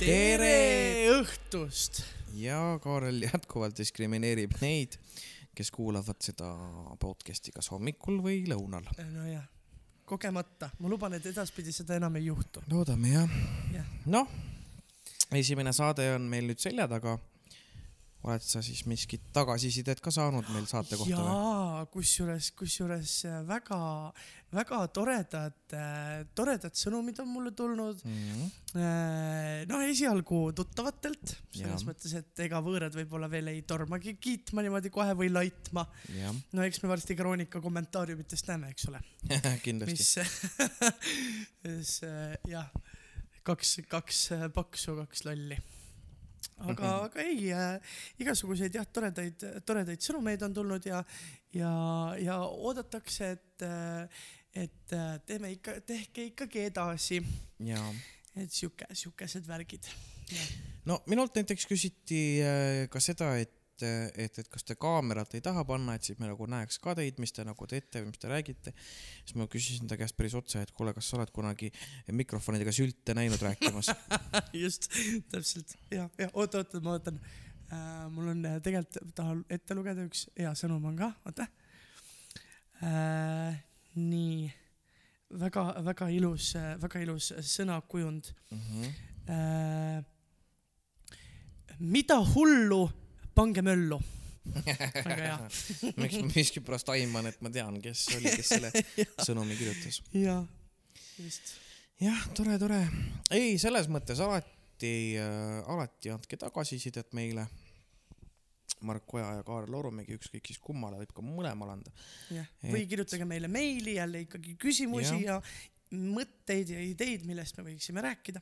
tere õhtust! ja Kaarel jätkuvalt diskrimineerib neid, kes kuulavad seda podcast'i kas hommikul või lõunal. nojah, kogemata, ma luban, et edaspidi seda enam ei juhtu. loodame jah Jah. noh, esimene saade on meil nüüd selja taga. Oled sa siis miskit tagasisidet ka saanud meil saate kohta või? jaa, kusjuures, kusjuures väga, väga toredad, toredad sõnumid on mulle tulnud. Mhm. noh, esialgu tuttavatelt, selles Jah. mõttes, et ega võõrad võib-olla veel ei tormagi kiitma niimoodi kohe või laitma. no eks me varsti Kroonika kommentaariumitest näeme, eks ole. kindlasti. mis, mis äh, jah, kaks, kaks äh, paksu, kaks lolli. aga, aga ei äh,, igasuguseid jah, toredaid, toredaid sõnumeid on tulnud ja, ja, ja oodatakse, et, et äh, teeme ikka, tehke ikkagi edasi, et sihuke, sihukesed värgid. no minult näiteks küsiti äh, ka seda, et, et, et kas te kaamerat ei taha panna, et siis me nagu näeks ka teid, mis te nagu teete või mis te räägite. siis ma küsisin ta käest päris otse, et kuule, kas sa oled kunagi mikrofonidega sülte näinud rääkimas? just, täpselt ja, ja oota, oota, ma vaatan äh,. mul on äh, tegelikult, tahan ette lugeda üks hea sõnum on ka, oota äh,. nii, väga-väga ilus, väga ilus sõnakujund äh,. mida hullu, pange möllu. väga hea. miks ma miskipärast aiman, et ma tean, kes oli, kes selle sõnumi kirjutas. ja, just. jah, tore, tore. ei, selles mõttes alati äh,, alati andke tagasisidet meile. Mark Oja ja Kaarel Orumägi, ükskõik siis kummale, võib ka mõlemale anda. jah, või Et- kirjutage meile meili jälle ikkagi küsimusi ja, ja mõtteid ja ideid, millest me võiksime rääkida.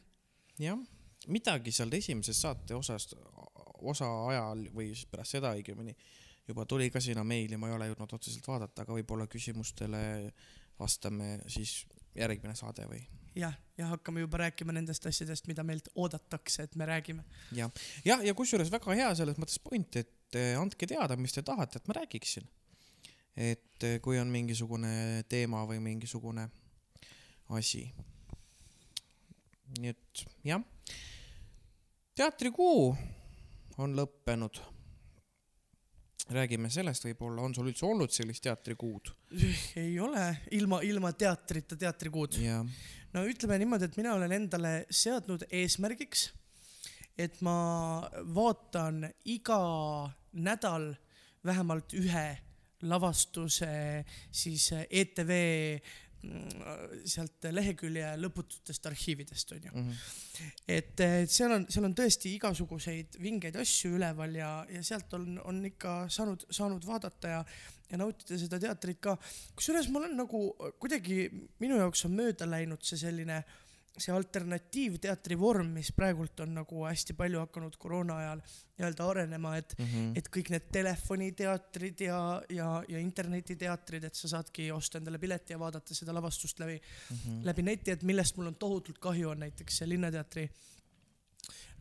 jah, midagi seal esimeses saate osas, osa ajal või siis pärast seda õigemini juba tuli ka sinna meili, ma ei ole jõudnud otseselt vaadata, aga võib-olla küsimustele vastame siis järgmine saade või jah, ja hakkame juba rääkima nendest asjadest, mida meilt oodatakse, et me räägime. jah, ja, ja kusjuures väga hea selles mõttes point, et eh, andke teada, mis te tahate, et ma räägiksin. et eh, kui on mingisugune teema või mingisugune asi. nii et jah, teatrikuu on lõppenud. räägime sellest võib-olla, on sul üldse olnud sellist teatrikuud? ei ole ilma, ilma teatrita teatrikuud. no ütleme niimoodi, et mina olen endale seadnud eesmärgiks, et ma vaatan iga nädal vähemalt ühe lavastuse siis ETV sealt lehekülje lõpututest arhiividest onju. et, et seal on, seal on tõesti igasuguseid vingeid asju üleval ja, ja sealt on, on ikka saanud, saanud vaadata ja, ja nautida seda teatrit ka. kusjuures mul on nagu kuidagi, minu jaoks on mööda läinud see selline, see alternatiivteatri vorm, mis praegult on nagu hästi palju hakanud koroona ajal nii-öelda arenema, et Mhm. et kõik need telefoniteatrid ja, ja, ja internetiteatrid, et sa saadki osta endale pileti ja vaadata seda lavastust läbi Mhm. läbi neti, et millest mul on tohutult kahju, on näiteks see Linnateatri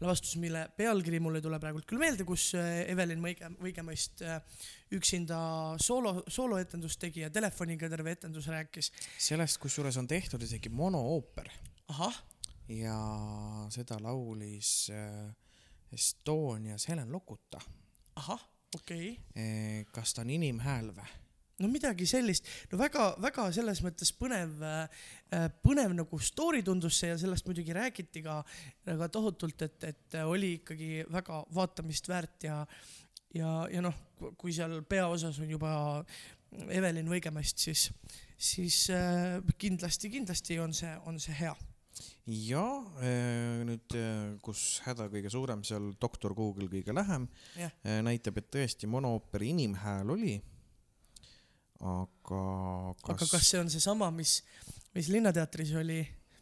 lavastus, mille pealkiri mul ei tule praegult küll meelde, kus äh, Evelin Võige, Võigemõist äh, üksinda soolo, sooloetendust tegi ja telefoniga terve etendus rääkis. sellest kusjuures on tehtud isegi monoooper ja seda laulis äh, Estonias Helen Lokuta. ahah, okei okay.. kas ta on inimhääl või? no midagi sellist, no väga-väga selles mõttes põnev, põnev nagu story tundus see ja sellest muidugi räägiti ka väga tohutult, et, et oli ikkagi väga vaatamist väärt ja, ja, ja noh, kui seal peaosas on juba Evelin Võigemast, siis, siis äh, kindlasti, kindlasti on see, on see hea. Ja äh, nüüd, kus häda kõige suurem, seal doktor Google kõige lähem Jah. äh, näitab, et tõesti monooperi inimhääl oli. aga kas, aga kas see on seesama, mis, mis Linnateatris oli?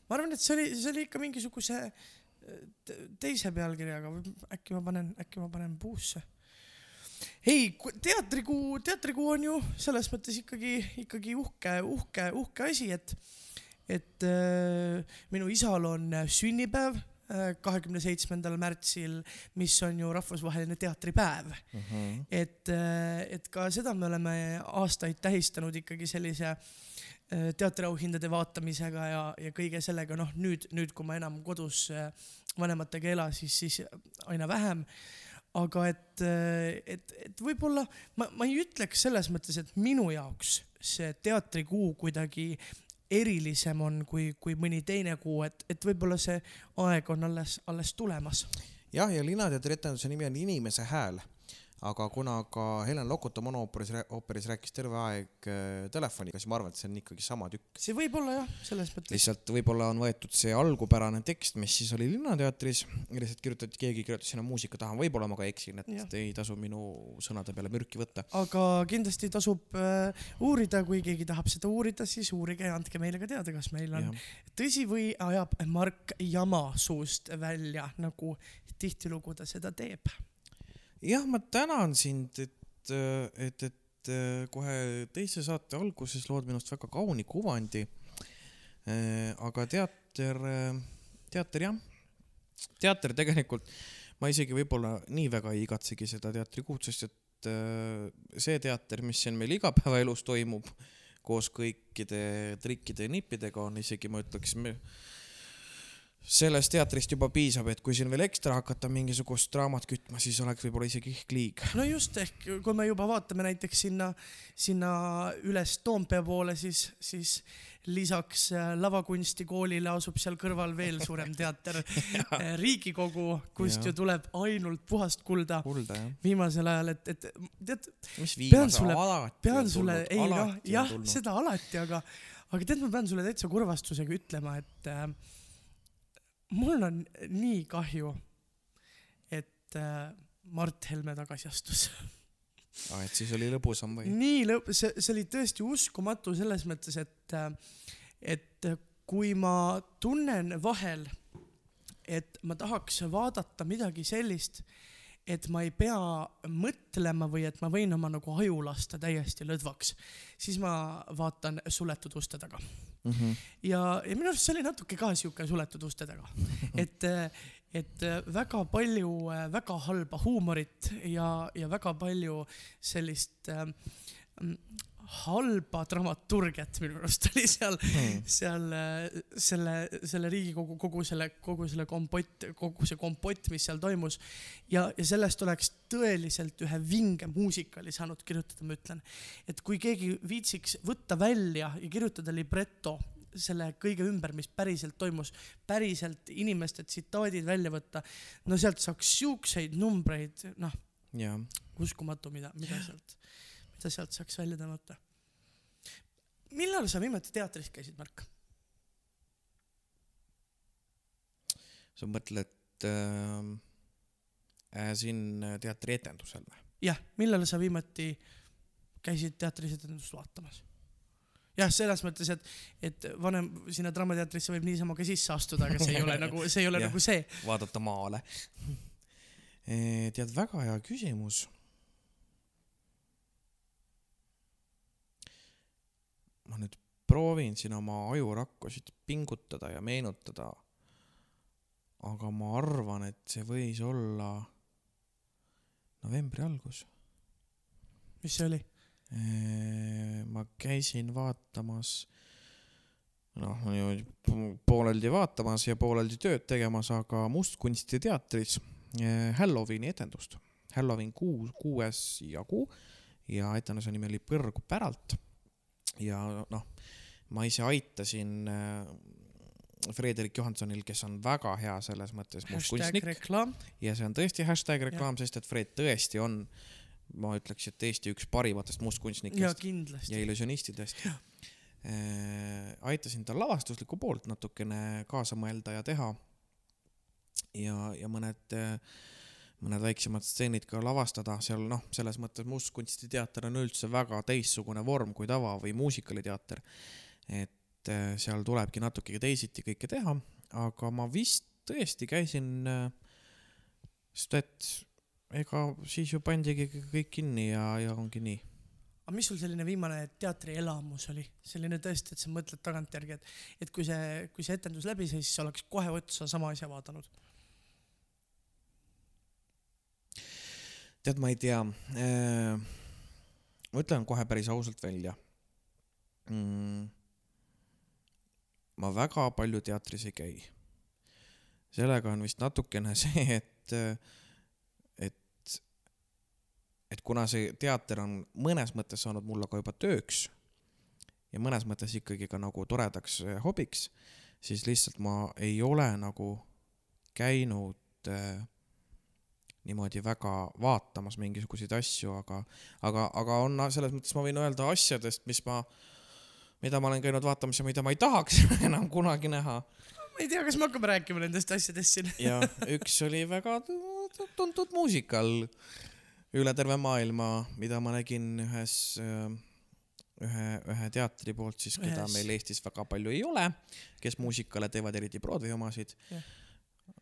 ma arvan, et see oli, see oli ikka mingisuguse te- teise pealkirjaga või äkki ma panen, äkki ma panen puusse. ei, teatrikuu, teatrikuu on ju selles mõttes ikkagi, ikkagi uhke, uhke, uhke asi, et, et äh, minu isal on sünnipäev kahekümne seitsmendal märtsil, mis on ju rahvusvaheline teatripäev. Mhm. et, et ka seda me oleme aastaid tähistanud ikkagi sellise äh, teatriauhindade vaatamisega ja, ja kõige sellega, noh nüüd, nüüd, kui ma enam kodus äh, vanematega ei ela, siis, siis aina vähem. aga et, et, et võib-olla ma, ma ei ütleks selles mõttes, et minu jaoks see teatrikuu kuidagi erilisem on kui, kui mõni teine kuu, et, et võib-olla see aeg on alles, alles tulemas. jah, ja Linnateatri etenduse nimi on Inimese hääl, aga kuna ka Helen Lokuta monoooperis, ooperis rääkis terve aeg äh, telefoniga, siis ma arvan, et see on ikkagi sama tükk. see võib olla jah, selles mõttes. lihtsalt võib-olla on võetud see algupärane tekst, mis siis oli Linnateatris, lihtsalt kirjutati, keegi kirjutas sinna muusika taha, võib-olla ma ka eksin, et Jah. ei tasu minu sõnade peale mürki võtta. aga kindlasti tasub äh, uurida, kui keegi tahab seda uurida, siis uurige ja andke meile ka teada, kas meil on jah, tõsi või ajab Mark jama suust välja, nagu tihtilugu ta seda teeb. jah, ma tänan sind, et, et, et kohe teise saate alguses lood minust väga kauni kuvandi. aga teater, teater jah, teater tegelikult, ma isegi võib-olla nii väga ei igatsegi seda teatrikuud, sest et äh, see teater, mis siin meil igapäevaelus toimub koos kõikide trikkide ja nippidega on isegi, ma ütleks, sellest teatrist juba piisab, et kui siin veel ekstra hakata mingisugust draamat kütma, siis oleks võib-olla isegi ehk liig. no just ehk kui me juba vaatame näiteks sinna, sinna üles Toompea poole, siis, siis lisaks äh, lavakunstikoolile asub seal kõrval veel suurem teater, Riigikogu, kust Jah. ju tuleb ainult puhast kulda kulda jah. viimasel ajal, et, et tead, mis viimase sulle- alati pean sulle, ei noh, jah, seda alati, aga, aga tead, ma pean sulle täitsa kurvastusega ütlema, et äh, mul on nii kahju, et äh, Mart Helme tagasi astus. aa, et siis oli lõbusam või? nii lõpp, see, see oli tõesti uskumatu selles mõttes, et, et kui ma tunnen vahel, et ma tahaks vaadata midagi sellist, et ma ei pea mõtlema või et ma võin oma nagu aju lasta täiesti lõdvaks, siis ma vaatan suletud uste taga. Mhm. ja, ja minu arust see oli natuke ka siuke suletud uste taga, et, et väga palju väga halba huumorit ja, ja väga palju sellist äh, mm, halba dramaturgiat minu arust oli seal, Hmm. seal äh, selle, selle Riigikogu kogu selle, kogu selle kompott, kogu see kompott, mis seal toimus. ja, ja sellest oleks tõeliselt ühe vinge muusikali saanud kirjutada, ma ütlen. et kui keegi viitsiks võtta välja ja kirjutada libreto selle kõige ümber, mis päriselt toimus, päriselt inimeste tsitaadid välja võtta, no sealt saaks siukseid numbreid, noh, uskumatu, mida, mida sealt, mida sealt saaks välja tõmmata. millal sa viimati teatris käisid, Mark? sa mõtled äh, äh, siin teatrietendusel või? jah, millal sa viimati käisid teatris etendust vaatamas? jah, selles mõttes, et, et vanem sinna Draamateatrisse võib niisama ka sisse astuda, aga see ei ole nagu, see ei ole Jah. nagu see. vaadata maale. tead, väga hea küsimus. Ma nüüd proovin siin oma ajurakkusid pingutada ja meenutada. aga ma arvan, et see võis olla novembri algus. mis see oli? ma käisin vaatamas, noh, pooleldi vaatamas ja pooleldi tööd tegemas, aga Mustkunstiteatris Halloweeni etendust. Halloween kuus, kuues jagu ja etenduse nimi oli Põrgu päralt. Ja noh, ma ise aitasin eh, Frederik Johansonil, kes on väga hea selles mõttes reklaam. ja see on tõesti hashtag reklaam, sest et Fred tõesti on, ma ütleks, et Eesti üks parimatest ja mustkunstnikest ja kindlasti. illusionistidest. aitasin tal lavastuslikku poolt natukene kaasa mõelda ja teha. ja, ja mõned, mõned väiksemad stseenid ka lavastada seal noh, selles mõttes mustkunstiteater on üldse väga teistsugune vorm kui tava või muusikaliteater. et eh, seal tulebki natuke teisiti kõike teha, aga ma vist tõesti käisin, sest et ega siis ju pandigi kõik kinni ja, ja ongi nii. aga mis sul selline viimane teatrielamus oli, selline tõesti, et sa mõtled tagantjärgi, et, et kui see, kui see etendus läbi sai, siis sa oleks kohe otsa sama asja vaadanud? Tead, ma ei tea äh,. ma ütlen kohe päris ausalt välja mm,. ma väga palju teatris ei käi. sellega on vist natukene see, et, et, et kuna see teater on mõnes mõttes saanud mulle ka juba tööks ja mõnes mõttes ikkagi ka nagu toredaks hobiks, siis lihtsalt ma ei ole nagu käinud äh, niimoodi väga vaatamas mingisuguseid asju, aga, aga, aga on selles mõttes ma võin öelda asjadest, mis ma, mida ma olen käinud vaatamas ja mida ma ei tahaks enam kunagi näha. ma ei tea, kas me hakkame rääkima nendest asjadest siin ja üks oli väga tuntud muusikal üle terve maailma, mida ma nägin ühes ühe, ühe teatri poolt siis, keda ühes. meil Eestis väga palju ei ole, kes muusikale teevad, eriti Broadway omasid yeah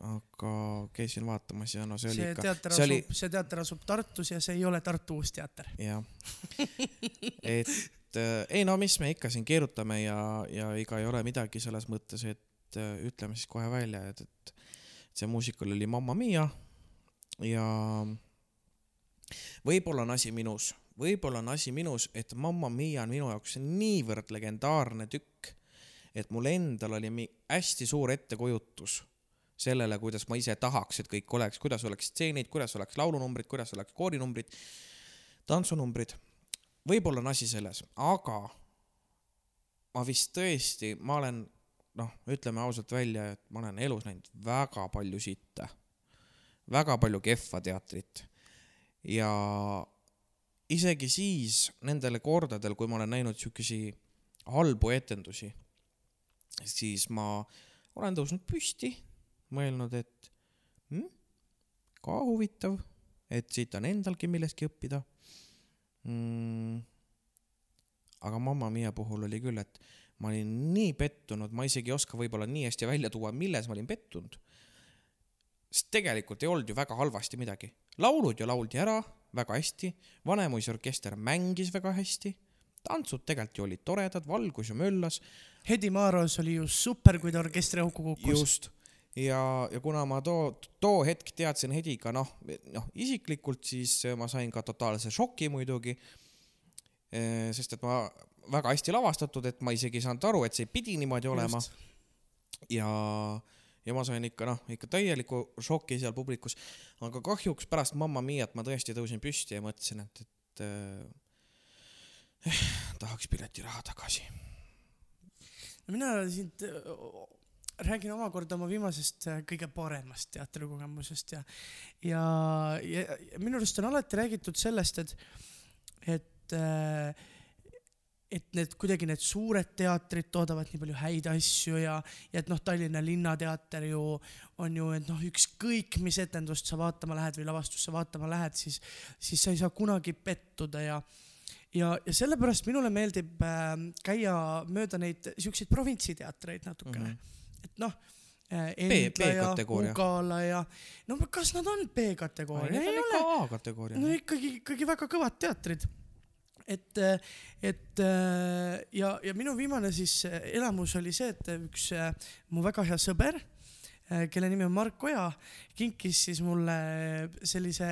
aga käisin vaatamas ja no see, see oli ikka. see oli. see teater asub Tartus ja see ei ole Tartu Uus Teater. jah, et äh, ei no mis me ikka siin keerutame ja, ja ega ei ole midagi selles mõttes, et äh, ütleme siis kohe välja, et, et see muusikal oli Mamma Mia ja võib-olla on asi minus, võib-olla on asi minus, et Mamma Mia on minu jaoks niivõrd legendaarne tükk, et mul endal oli hästi suur ettekujutus sellele, kuidas ma ise tahaks, et kõik oleks, kuidas oleks stseenid, kuidas oleks laulunumbrid, kuidas oleks koorinumbrid, tantsunumbrid. võib-olla on asi selles, aga ma vist tõesti, ma olen noh, ütleme ausalt välja, et ma olen elus näinud väga palju sitte, väga palju kehva teatrit. Ja isegi siis nendel kordadel, kui ma olen näinud siukesi halbu etendusi, siis ma olen tõusnud püsti mõelnud, et hm, ka huvitav, et siit on endalgi millestki õppida mm,. aga Mamma Mia puhul oli küll, et ma olin nii pettunud, ma isegi ei oska võib-olla nii hästi välja tuua, milles ma olin pettunud. sest tegelikult ei olnud ju väga halvasti midagi. laulud ju lauldi ära väga hästi, Vanemuise orkester mängis väga hästi, tantsud tegelikult ju olid toredad, valgus ju möllas. Hedi Maaros oli ju super, kui ta orkestri auku kukkus. just ja, ja kuna ma too, too hetk teadsin Hediga noh, noh isiklikult, siis ma sain ka totaalse šoki muidugi. sest et ma väga hästi lavastatud, et ma isegi ei saanud aru, et see pidi niimoodi olema. ja, ja ma sain ikka noh, ikka täieliku šoki seal publikus. aga kahjuks pärast Mamma Miat ma tõesti tõusin püsti ja mõtlesin, et, et eh, tahaks piletiraha tagasi. no mina sind räägin omakorda oma viimasest äh, kõige paremast teatrikogemusest ja, ja, ja, ja minu arust on alati räägitud sellest, et, et äh, et need kuidagi need suured teatrid toodavad nii palju häid asju ja, ja et noh, Tallinna Linnateater ju on ju, et noh, ükskõik mis etendust sa vaatama lähed või lavastust sa vaatama lähed, siis, siis sa ei saa kunagi pettuda ja ja, ja sellepärast minule meeldib äh, käia mööda neid siukseid provintsiteatreid natukene mm. -hmm et noh äh, Ugala ja no kas nad on B-kategooria? ei ole. A-kategooria. no ikkagi, ikkagi väga kõvad teatrid. et, et äh, ja, ja minu viimane siis äh, elamus oli see, et üks mu väga hea sõber, kelle nimi on Mark Oja, kinkis siis mulle sellise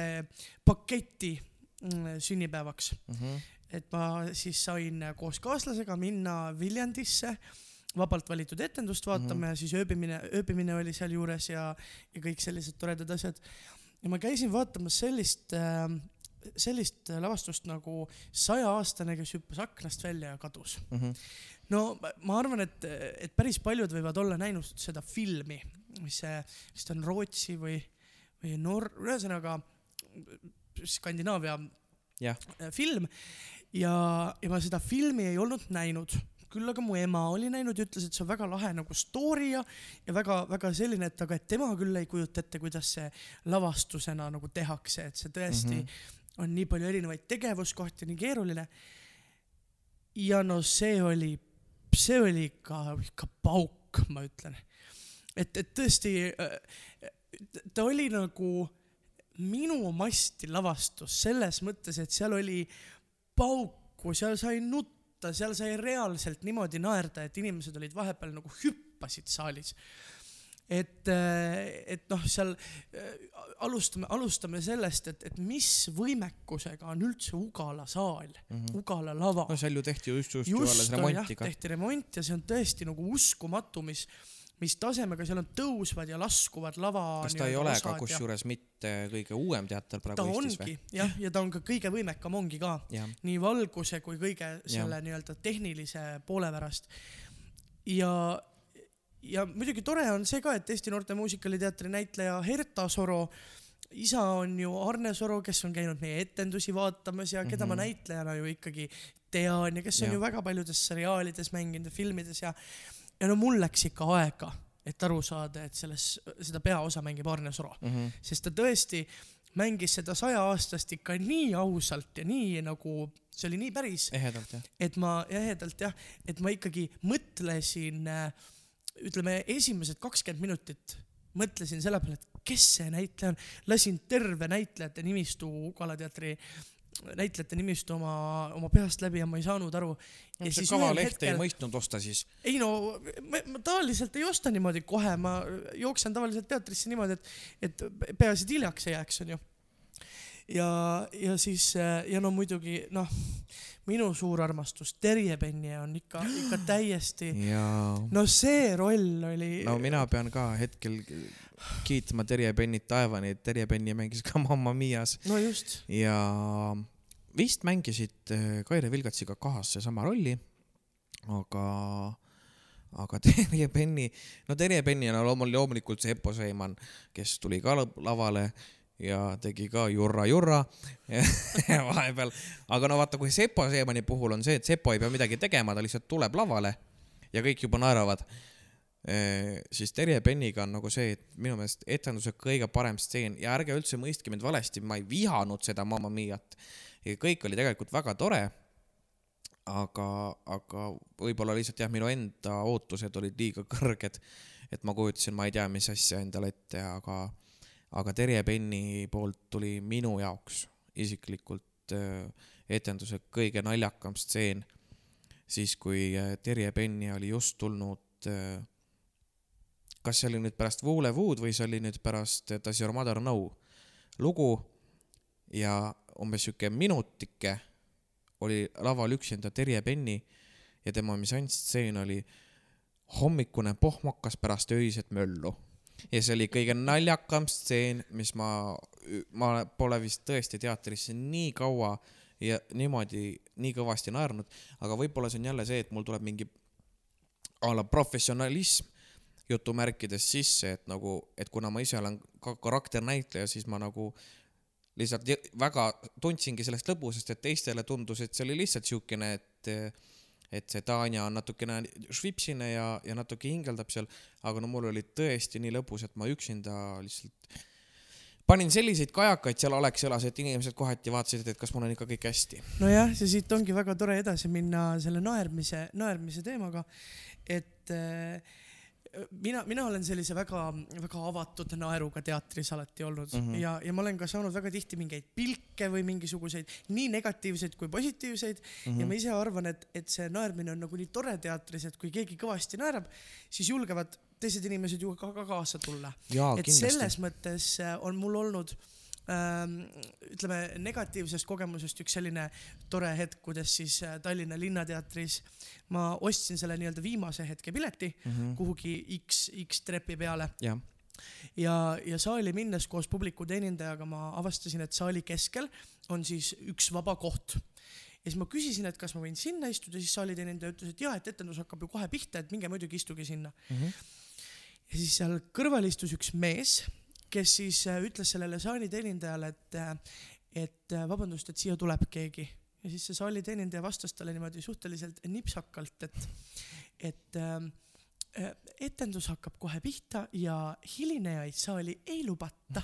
paketi mm, sünnipäevaks mm. -hmm. et ma siis sain koos kaaslasega minna Viljandisse äh, vabalt valitud etendust vaatama mm -hmm. ja siis ööbimine, ööbimine oli sealjuures ja, ja kõik sellised toredad asjad. ja ma käisin vaatamas sellist äh, sellist lavastust nagu Sajaaastane, kes hüppas aknast välja ja kadus mm. -hmm. no ma arvan, et, et päris paljud võivad olla näinud seda filmi, mis see, vist on Rootsi või, või Nor-, ühesõnaga Skandinaavia ja. film ja, ja ma seda filmi ei olnud näinud küll aga mu ema oli näinud ja ütles, et see on väga lahe nagu story ja, ja väga-väga selline, et aga et tema küll ei kujuta ette, kuidas see lavastusena nagu tehakse, et see tõesti mm -hmm. on nii palju erinevaid tegevuskohti, nii keeruline. ja no see oli, see oli ikka, ikka pauk, ma ütlen. et, et tõesti, ta oli nagu minu masti lavastus selles mõttes, et seal oli pauk kokku, seal sai nutta, seal sai reaalselt niimoodi naerda, et inimesed olid vahepeal nagu hüppasid saalis. et, et noh, seal äh, alustame, alustame sellest, et, et mis võimekusega on üldse Ugala saal mm, -hmm. Ugala lava no seal ju tehti just, just, just just alles on jah remonti, ka. tehti remont ja see on tõesti nagu uskumatu, mis, mis tasemega seal on tõusvad ja laskuvad lava. kas ta ei ole ka kusjuures mitte kõige uuem teater ta praegu Eestis ongi või? jah, ja ta on ka kõige võimekam ongi ka jah, nii valguse kui kõige selle nii-öelda tehnilise poole pärast. ja, ja muidugi tore on see ka, et Eesti Noorte Muusikaliteatri näitleja Herta Soro isa on ju Arne Soro, kes on käinud meie etendusi vaatamas ja keda mm -hmm. ma näitlejana ju ikkagi tean ja kes on ja. ju väga paljudes seriaalides mänginud ja filmides ja ja no mul läks ikka aega, et aru saada, et selles, seda peaosa mängib Arne Soro mm. -hmm. sest ta tõesti mängis seda saja-aastast ikka nii ausalt ja nii nagu, see oli nii päris, ehedalt jah. et ma ehedalt jah, et ma ikkagi mõtlesin, ütleme esimesed kakskümmend minutit mõtlesin selle peale, et kes see näitleja on, lasin terve näitlejate nimistu Ugala teatri näitlejate nimistu oma, oma peast läbi ja ma ei saanud aru. ja siis ühel lehte ei hetkel, mõistnud osta siis. ei no ma, tavaliselt ei osta niimoodi kohe, ma jooksen tavaliselt teatrisse niimoodi, et, et peaasi, et hiljaks ei jääks, onju. ja, ja siis ja no muidugi noh, minu suur armastus Terje Penje on ikka, ikka täiesti, no see roll oli no mina pean ka hetkel kiitma Terje Pennit taevani, et Terje Penni mängis ka Mamma Mias. No just, ja vist mängisid äh, Kaire Vilgatsiga kahas seesama rolli, aga, aga Terje Penni, no Terje Penni on loomul- loomulikult see Epo Seiman, kes tuli ka la- lavale ja tegi ka jurra jurra vahepeal, aga no vaata, kui Sepo Seemani puhul on see, et Sepo ei pea midagi tegema, ta lihtsalt tuleb lavale ja kõik juba naeravad. Siis Terje Penniga on nagu see, et minu meelest etenduse kõige parem stseen ja ärge üldse mõistke mind valesti, ma ei vihanud seda Mamma Miat. kõik oli tegelikult väga tore. aga, aga võib-olla lihtsalt jah, minu enda ootused olid liiga kõrged, et ma kujutasin, ma ei tea, mis asja endale ette, aga, aga Terje Penni poolt tuli minu jaoks isiklikult äh, etenduse kõige naljakam stseen, siis kui äh, Terje Penni oli just tulnud äh, kas see oli nüüd pärast Voolewoo'd või see oli nüüd pärast Does your mother know? lugu. Ja umbes sihuke minutike oli laval üksinda Terje Penni ja tema misantstseen oli hommikune pohmakas pärast öiset möllu. Ja see oli kõige naljakam stseen, mis ma, ma pole vist tõesti teatrisse nii kaua ja niimoodi nii kõvasti naernud, aga võib-olla see on jälle see, et mul tuleb mingi a la professionalism jutumärkides sisse, et nagu, et kuna ma ise olen ka karakternäitleja, siis ma nagu lihtsalt väga tundsingi sellest lõbu, sest et teistele tundus, et see oli lihtsalt siukene, et et see Tanja on natukene švipsine ja, ja natuke hingeldab seal, aga no mul oli tõesti nii lõbus, et ma üksinda lihtsalt panin selliseid kajakaid seal Alexelas, et inimesed kohati vaatasid, et kas mul on ikka kõik hästi. nojah, ja siit ongi väga tore edasi minna selle naermise, naermise teemaga, et äh, mina, mina olen sellise väga, väga avatud naeruga teatris alati olnud mm. -hmm. ja, ja ma olen ka saanud väga tihti mingeid pilke või mingisuguseid nii negatiivseid kui positiivseid mm. -hmm. ja ma ise arvan, et, et see naermine on nagu nii tore teatris, et kui keegi kõvasti naerab, siis julgevad teised inimesed ju ka, ka kaasa tulla. et kindlasti. selles mõttes äh, on mul olnud ähm, ütleme negatiivsest kogemusest üks selline tore hetk, kuidas siis äh, Tallinna Linnateatris ma ostsin selle nii-öelda viimase hetke pileti mm. -hmm. kuhugi X, X trepi peale jah, ja, ja saali minnes koos publiku teenindajaga ma avastasin, et saali keskel on siis üks vaba koht. ja siis ma küsisin, et kas ma võin sinna istuda, siis saali teenindaja ütles, et jaa, et etendus hakkab ju kohe pihta, et minge muidugi istuge sinna Mhm. ja siis seal kõrval istus üks mees, kes siis äh, ütles sellele saali teenindajale, et, et äh, vabandust, et siia tuleb keegi. ja siis see saali teenindaja vastas talle niimoodi suhteliselt nipsakalt, et, et ähm, äh, etendus hakkab kohe pihta ja hilinejaid saali ei lubata.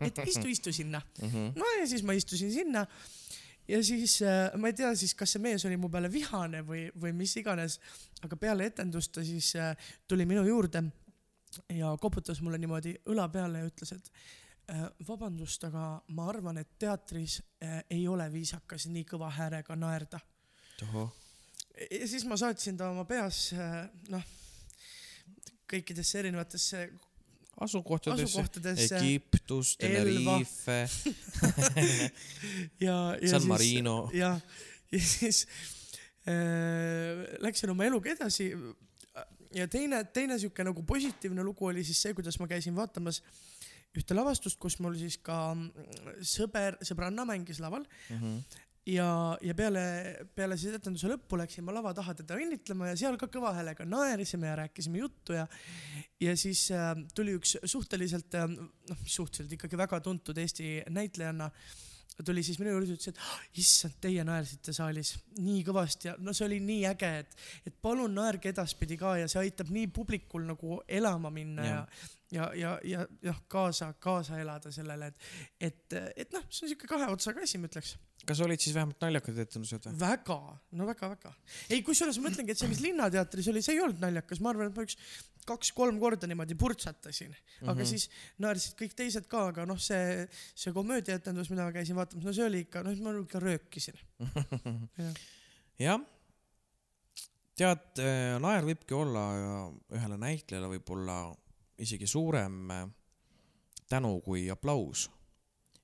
et istu, istu sinna. Mhm. no ja siis ma istusin sinna ja siis äh, ma ei tea siis, kas see mees oli mu peale vihane või, või mis iganes, aga peale etendust ta siis äh, tuli minu juurde ja koputas mulle niimoodi õla peale ja ütles, et äh, vabandust, aga ma arvan, et teatris äh, ei ole viisakas nii kõva häärega naerda. ja siis ma saatsin ta oma peas äh, noh kõikidesse erinevatesse asukohtadesse, asukohtadesse Egiptus. Tenerife, ja, ja San Marino. ja, ja siis äh, läksin oma eluga edasi. Ja teine, teine sihuke nagu positiivne lugu oli siis see, kuidas ma käisin vaatamas ühte lavastust, kus mul siis ka mm, sõber, sõbranna mängis laval Mhm. ja, ja peale, peale siis etenduse lõppu läksin ma lava taha teda õnnitlema ja seal ka kõva häälega naersime ja rääkisime juttu ja ja siis äh, tuli üks suhteliselt äh, noh, suhteliselt ikkagi väga tuntud Eesti näitlejanna tuli siis minu juurde ütles, et "Ah, issand, teie naersite saalis nii kõvasti ja no see oli nii äge, et, et palun naerge edaspidi ka ja see aitab nii publikul nagu elama minna ja ja, ja, ja, noh, kaasa, kaasa elada sellele, et, et, et noh, see on siuke kahe otsaga asi, ma ütleks. kas olid siis vähemalt naljakad etendused või? väga, no väga-väga. ei, kusjuures ma mõtlengi, et see, mis Linnateatris oli, see ei olnud naljakas, ma arvan, et ma üks kaks-kolm korda niimoodi purtsatasin, aga Mhm. siis naersid kõik teised ka, aga noh, see, see komöödiaetendus, mida ma käisin vaatamas, no see oli ikka, noh, ma ikka röökisin. jah, tead, naer võibki olla ühele näitlejale võib-olla isegi suurem äh, tänu kui aplaus.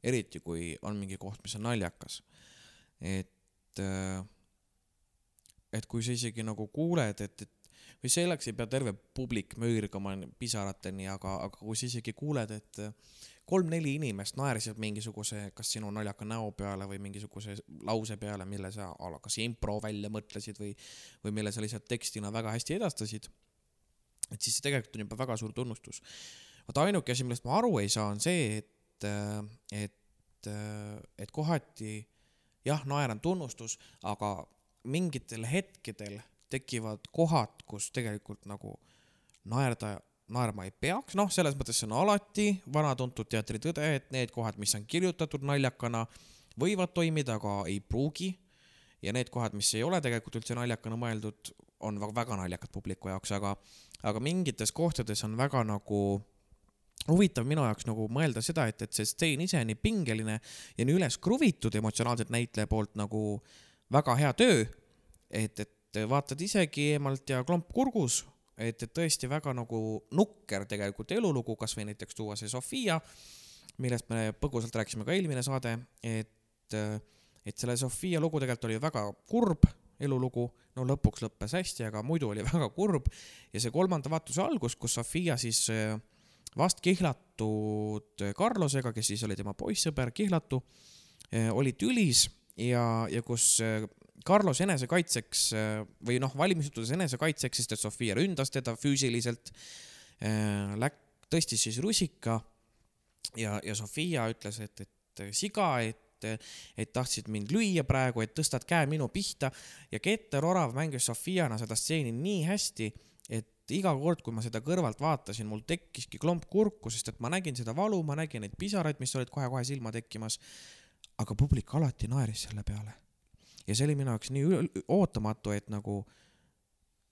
eriti kui on mingi koht, mis on naljakas. et, et kui sa isegi nagu kuuled, et, et või selleks ei pea terve publik möörgama pisarateni, aga, aga kui sa isegi kuuled, et äh, kolm-neli inimest naersid mingisuguse, kas sinu naljaka näo peale või mingisuguse lause peale, mille sa kas impro välja mõtlesid või, või mille sa lihtsalt tekstina väga hästi edastasid. et siis see tegelikult on juba väga suur tunnustus. vaata ainuke asi, millest ma aru ei saa, on see, et, et, et kohati jah, naer on tunnustus, aga mingitel hetkedel tekivad kohad, kus tegelikult nagu naerda naerma ei peaks, noh, selles mõttes see on alati vana-tuntud teatritõde, et need kohad, mis on kirjutatud naljakana, võivad toimida, aga ei pruugi. ja need kohad, mis ei ole tegelikult üldse naljakana mõeldud, on väga naljakad publiku jaoks, aga, aga mingites kohtades on väga nagu huvitav minu jaoks nagu mõelda seda, et, et see stseen ise on nii pingeline ja nii üles kruvitud emotsionaalselt näitleja poolt nagu väga hea töö, et, et vaatad isegi eemalt ja klomp kurgus et, et tõesti väga nagu nukker tegelikult elulugu, kasvõi näiteks tuua see Sofia, millest me põgusalt rääkisime ka eelmine saade, et, et selle Sofia lugu tegelikult oli väga kurb elulugu, no lõpuks lõppes hästi, aga muidu oli väga kurb. Ja see kolmanda vaatuse algus, kus Sofia siis äh, vast kihlatud Carlosega, kes siis oli tema poissõber, kihlatu, oli tülis ja, ja kus äh, Carlos enesekaitseks äh, või noh, valmistudes enesekaitseks, sest et Sofia ründas teda füüsiliselt, läk-, tõstis siis rusika ja, ja Sofia ütles, et, et siga, et, et tahtsid mind lüüa praegu, et tõstad käe minu pihta ja Keter Orav mängis Sofiana seda stseeni nii hästi, et iga kord, kui ma seda kõrvalt vaatasin, mul tekkiski klomp kurku, sest et ma nägin seda valu, ma nägin neid pisaraid, mis olid kohe-kohe silma tekkimas. aga publik alati naeris selle peale ja see oli minu jaoks nii ootamatu, et nagu,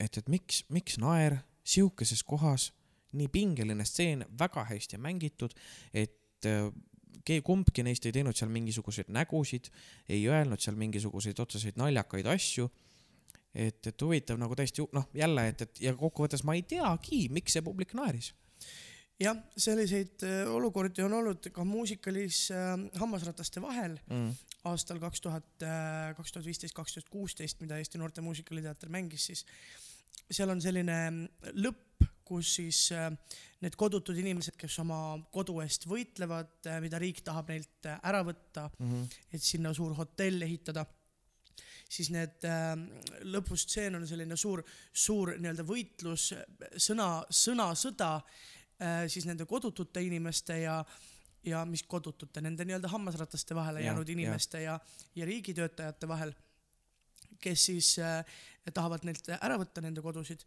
et, et miks, miks naer sihukeses kohas, nii pingeline stseen, väga hästi mängitud, et äh, kumbki neist ei teinud seal mingisuguseid nägusid, ei öelnud seal mingisuguseid otseseid naljakaid asju. et, et huvitav nagu täiesti noh, jälle, et, et ja kokkuvõttes ma ei teagi, miks see publik naeris. jah, selliseid äh, olukordi on olnud ka muusikalis äh, Hammasrataste vahel Mm. aastal kaks tuhat, kaks tuhat viisteist, kaks tuhat kuusteist, mida Eesti Noorte Muusikaliteater mängis, siis seal on selline lõpp, kus siis äh, need kodutud inimesed, kes oma kodu eest võitlevad, mida riik tahab neilt äh, ära võtta, Mm -hmm. et sinna suur hotell ehitada, siis need äh, lõpustseen on selline suur, suur nii-öelda võitlus, sõna, sõnasõda äh, siis nende kodutute inimeste ja ja mis kodutute, nende nii-öelda hammasrataste vahele Jah, jäänud inimeste ja, ja riigitöötajate vahel, kes siis äh, tahavad neilt ära võtta nende kodusid.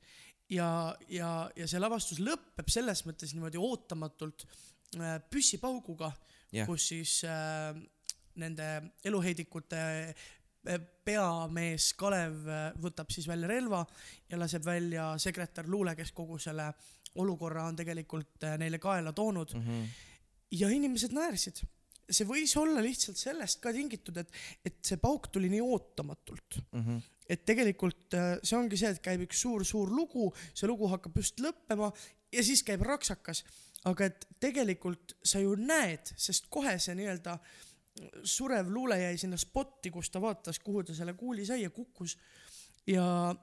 Ja, ja, ja see lavastus lõpeb selles mõttes niimoodi ootamatult äh, püssipauguga, kus siis äh, nende eluheidikute äh, peamees Kalev äh, võtab siis välja relva ja laseb välja sekretär Luule, kes kogu selle olukorra on tegelikult äh, neile kaela toonud Mm -hmm. ja inimesed naersid. see võis olla lihtsalt sellest ka tingitud, et, et see pauk tuli nii ootamatult. Mhm. et tegelikult äh, see ongi see, et käib üks suur-suur lugu, see lugu hakkab just lõppema ja siis käib raksakas. aga et tegelikult sa ju näed, sest kohe see nii-öelda surev luule jäi sinna spotti, kus ta vaatas, kuhu ta selle kuuli sai ja kukkus. ja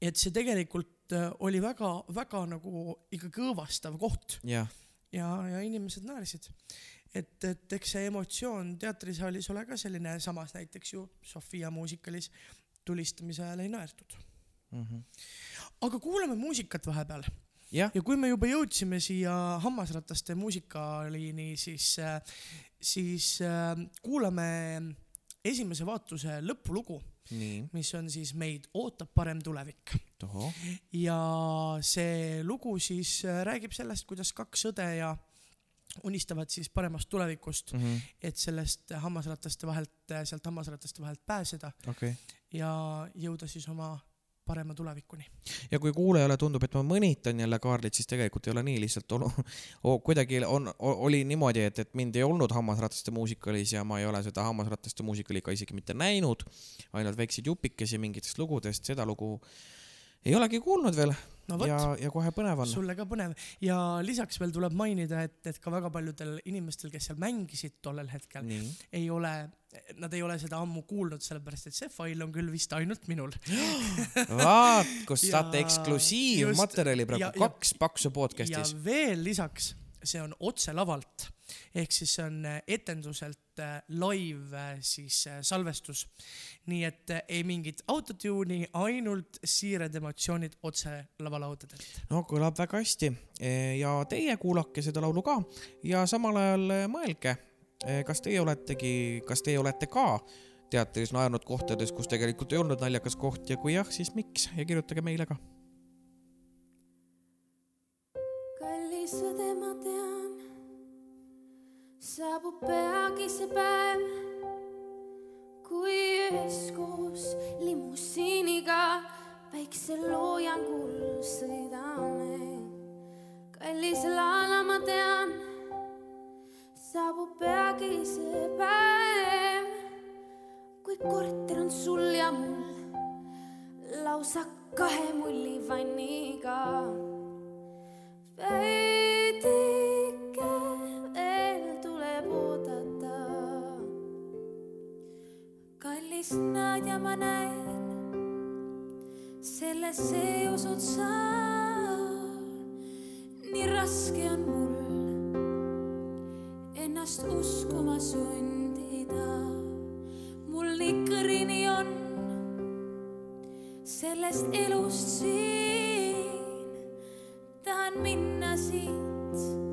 et see tegelikult äh, oli väga-väga nagu ikkagi õõvastav koht. Jah, ja, ja inimesed naersid. et, et eks see emotsioon teatrisaalis ole ka selline, samas näiteks ju Sofia muusikalis tulistamise ajal ei naertud. aga kuulame muusikat vahepeal. Jah, ja kui me juba jõudsime siia hammasrataste muusikaliini, siis, siis äh, kuulame esimese vaatuse lõpulugu, mis on siis Meid ootab parem tulevik. ja see lugu siis äh, räägib sellest, kuidas kaks õde ja unistavad siis paremast tulevikust, Mhm. et sellest hammasrataste vahelt, sealt hammasrataste vahelt pääseda okei. ja jõuda siis oma parema tulevikuni. ja kui kuulajale tundub, et ma mõnitan jälle Kaarlit, siis tegelikult ei ole nii lihtsalt olu-, kuidagi on, oli niimoodi, et, et mind ei olnud hammasrataste muusikalis ja ma ei ole seda hammasrataste muusikali ka isegi mitte näinud, ainult väikseid jupikesi mingitest lugudest, seda lugu ei olegi kuulnud veel no vot ja, ja kohe põnev on. sulle ka põnev ja lisaks veel tuleb mainida, et, et ka väga paljudel inimestel, kes seal mängisid tollel hetkel, ei ole, nad ei ole seda ammu kuulnud, sellepärast et see fail on küll vist ainult minul. vaat, kus Ja saate eksklusiivmaterjali praegu ja-, ja- kaks paksu ja podcast'is. veel lisaks, see on otse lavalt ehk siis see on äh, etenduselt äh, live äh, siis salvestus. nii et ei mingit autotune'i, ainult siired emotsioonid otse lavalaudadelt. no kõlab väga hästi ja teie kuulake seda laulu ka ja samal ajal mõelge, kas teie oletegi, kas teie olete ka teatris naernud kohtades, kus tegelikult ei olnud naljakas koht ja kui jah, siis miks ja kirjutage meile ka. kallis õde, ma tean, saabub peagi see päev, kui üheskoos limusiiniga päikseloojangul sõidame. kallis Lala, ma tean, saabub peagi see päev, kui korter on sul ja mul lausa kahe mulli vanniga veidike veel tuleb oodata. kallis Nadja, ma näen, sellesse usud sa. nii raske on mul ennast uskuma sundida. mul nii kõrini on sellest elust siin tahan minna siit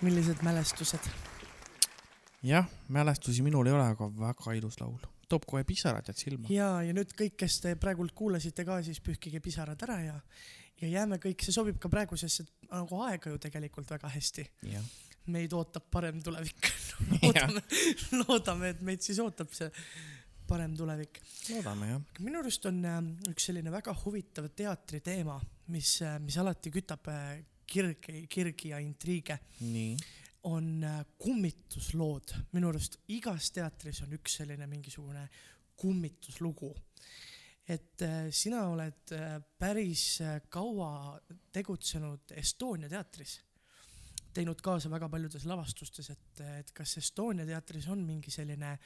millised mälestused. jah, mälestusi minul ei ole, aga väga ilus laul. toob kohe pisarad jääd silma. ja, ja nüüd kõik, kes te praegult kuulasite ka, siis pühkige pisarad ära ja, ja jääme kõik, see sobib ka praegusesse nagu aega ju tegelikult väga hästi. meid ootab parem tulevik. loodame, loodame, et meid siis ootab see parem tulevik. loodame jah. minu arust on äh, üks selline väga huvitav teatriteema, mis, mis alati kütab äh, kirgi, kirgi ja intriige, on äh, kummituslood. minu arust igas teatris on üks selline mingisugune kummituslugu. et äh, sina oled äh, päris kaua tegutsenud Estonia teatris, teinud kaasa väga paljudes lavastustes, et, et kas Estonia teatris on mingi selline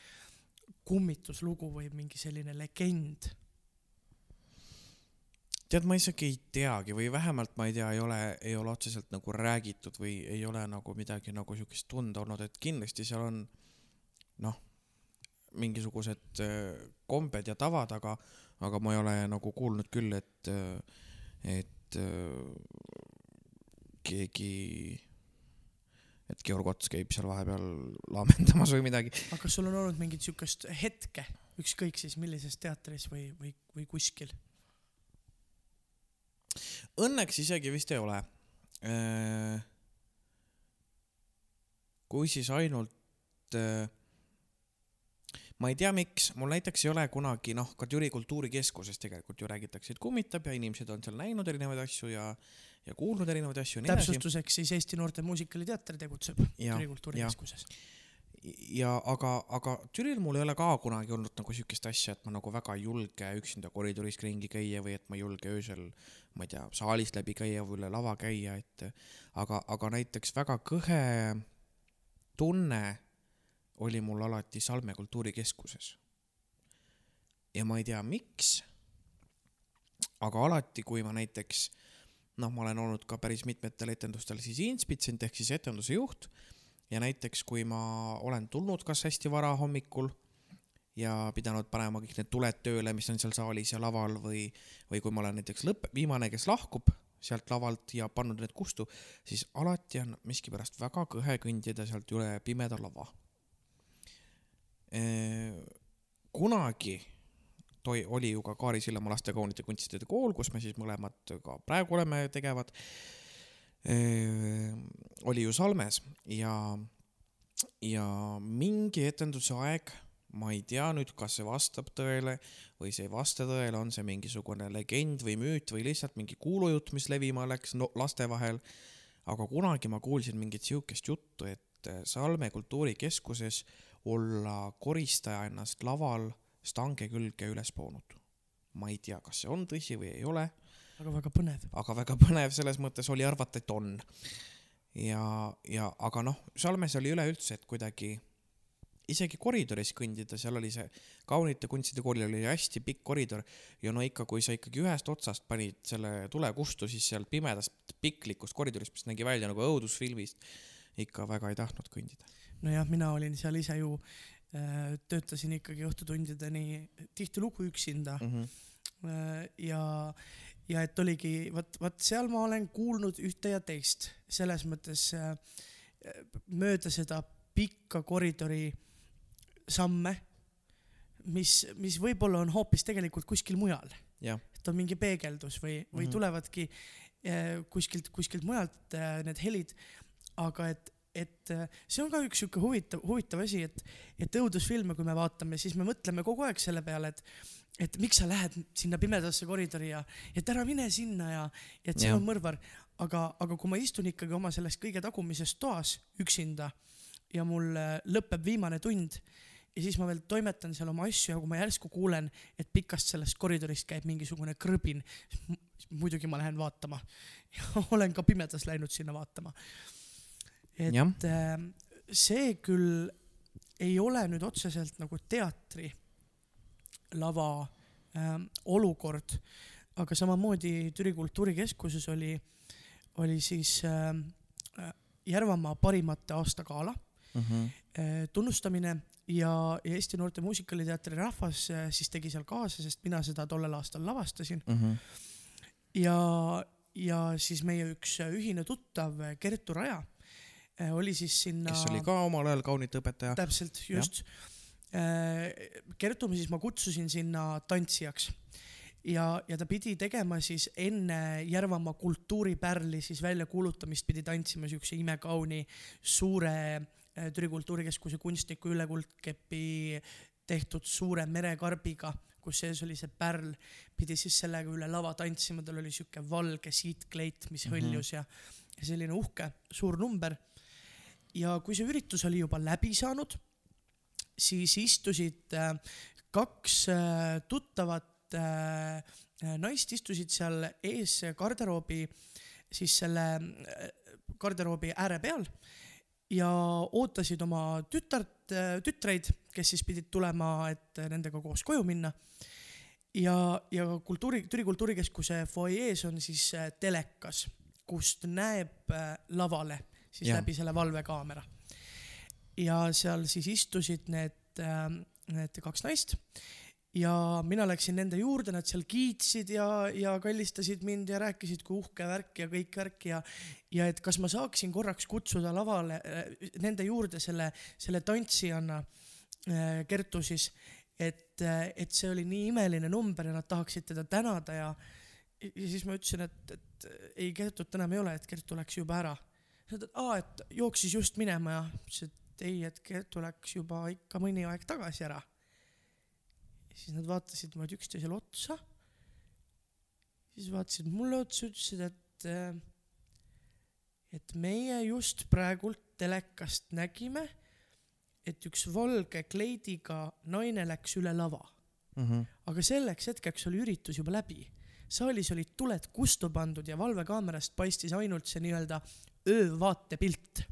kummituslugu või mingi selline legend? tead, ma isegi ei teagi või vähemalt ma ei tea, ei ole, ei ole otseselt nagu räägitud või ei ole nagu midagi nagu siukest tunda olnud, et kindlasti seal on noh, mingisugused äh, kombed ja tavad, aga, aga ma ei ole nagu kuulnud küll, et, et äh, keegi, et Georg Ots käib seal vahepeal laamendamas või midagi. aga kas sul on olnud mingit siukest hetke, ükskõik siis millises teatris või, või, või kuskil? Õnneks isegi vist ei ole. kui siis ainult, ma ei tea, miks, mul näiteks ei ole kunagi noh, ka Türi kultuurikeskuses tegelikult ju räägitakse, et kummitab ja inimesed on seal näinud erinevaid asju ja, ja kuulnud erinevaid asju nii edasi. täpsustuseks siis Eesti Noorte Muusikaliteater tegutseb Ja, Türi Kultuurikeskuses. ja aga, aga Türil mul ei ole ka kunagi olnud nagu siukest asja, et ma nagu väga ei julge üksinda koridoris ringi käia või et ma ei julge öösel, ma ei tea, saalist läbi käia või üle lava käia, et aga, aga näiteks väga kõhe tunne oli mul alati Salme kultuurikeskuses. ja ma ei tea, miks, aga alati, kui ma näiteks noh, ma olen olnud ka päris mitmetel etendustel siis inspitsient ehk siis etenduse juht ja näiteks kui ma olen tulnud kas hästi vara hommikul ja pidanud panema kõik need tuled tööle, mis on seal saalis ja laval või, või kui ma olen näiteks lõpp, viimane, kes lahkub sealt lavalt ja pannud need kustu, siis alati on miskipärast väga kõhe kõndida sealt üle pimeda lava. kunagi toi oli ju ka Kaari Sillamaa lastekaunite kunstide kool, kus me siis mõlemad ka praegu oleme tegevad. Oli ju Salmes ja, ja mingi etenduse aeg, ma ei tea nüüd, kas see vastab tõele või see ei vasta tõele, on see mingisugune legend või müüt või lihtsalt mingi kuulujutt, mis levima läks no, laste vahel. aga kunagi ma kuulsin mingit siukest juttu, et Salme kultuurikeskuses olla koristaja ennast laval stange külge üles poonud. ma ei tea, kas see on tõsi või ei ole, aga väga põnev. aga väga põnev selles mõttes oli arvata, et on. ja, ja aga noh, Salmes oli üleüldse, et kuidagi isegi koridoris kõndida, seal oli see kaunite kunstide koolil oli hästi pikk koridor ja no ikka, kui sa ikkagi ühest otsast panid selle tule kustu, siis sealt pimedast piklikust koridorist, mis nägi välja nagu õudusfilmist, ikka väga ei tahtnud kõndida. nojah, mina olin seal ise ju, töötasin ikkagi õhtutundideni tihtilugu üksinda Mm -hmm. ja, ja et oligi, vot, vot seal ma olen kuulnud ühte ja teist, selles mõttes äh, mööda seda pikka koridori samme, mis, mis võib-olla on hoopis tegelikult kuskil mujal, et on mingi peegeldus või, või mm. -hmm. tulevadki äh, kuskilt, kuskilt mujalt äh, need helid, aga et, et äh, see on ka üks sihuke huvitav, huvitav asi, et, et õudusfilme, kui me vaatame, siis me mõtleme kogu aeg selle peale, et et miks sa lähed sinna pimedasse koridori ja, et ära mine sinna ja, ja et see Jah. on mõrvar, aga, aga kui ma istun ikkagi oma selles kõige tagumises toas üksinda ja mul äh, lõpeb viimane tund ja siis ma veel toimetan seal oma asju ja kui ma järsku kuulen, et pikast sellest koridorist käib mingisugune krõbin, muidugi ma lähen vaatama ja olen ka pimedas läinud sinna vaatama. et Jah. äh, see küll ei ole nüüd otseselt nagu teatri lava äh, olukord, aga samamoodi Türi Kultuurikeskuses oli, oli siis äh, äh, Järvamaa parimate aastagala Mhm. eh, tunnustamine ja, ja Eesti Noorte Muusikaliteatri rahvas eh, siis tegi seal kaasa, sest mina seda tollel aastal lavastasin Mhm. ja, ja siis meie üks ühine tuttav Kertu Raja eh, oli siis sinna kes oli ka omal ajal kaunite õpetaja. täpselt, just. Kertu siis ma kutsusin sinna tantsijaks ja, ja ta pidi tegema siis enne Järvamaa kultuuripärli siis väljakuulutamist pidi tantsima siukse imekauni suure eh, Türi Kultuurikeskuse kunstniku Ülle Kuldkepi tehtud suure merekarbiga, kus sees oli see pärl, pidi siis sellega üle lava tantsima, tal oli siuke valge siitkleit, mis Mhm. hõljus ja, ja selline uhke suur number. ja kui see üritus oli juba läbi saanud, siis istusid äh, kaks äh, tuttavat äh, naist istusid seal ees garderoobi, siis selle garderoobi ääre peal ja ootasid oma tütart, tütreid, kes siis pidid tulema, et nendega koos koju minna. ja, ja kultuuri, Türi Kultuurikeskuse fuajees on siis telekas, kust näeb lavale siis ja. läbi selle valvekaamera. Ja seal siis istusid need, need kaks naist ja mina läksin nende juurde, nad seal kiitsid ja, ja kallistasid mind ja rääkisid, kui uhke värk ja kõik värk ja, ja et kas ma saaksin korraks kutsuda lavale äh, nende juurde selle, selle tantsijana äh, Kertu siis, et, et see oli nii imeline number ja nad tahaksid teda tänada ja, ja siis ma ütlesin, et, et ei, Kertut enam ei ole, et Kertu läks juba ära. Nad et aa, et jooksis just minema ja ütlesin, et ei, et Kertu läks juba ikka mõni aeg tagasi ära siis nad vaatasid niimoodi üksteisele otsa. siis vaatasid mulle otsa, ütlesid, et, et meie just praegult telekast nägime, et üks valge kleidiga naine läks üle lava, Mhm. aga selleks hetkeks oli üritus juba läbi. saalis olid tuled kustu pandud ja valvekaamerast paistis ainult see nii-öelda öövaatepilt.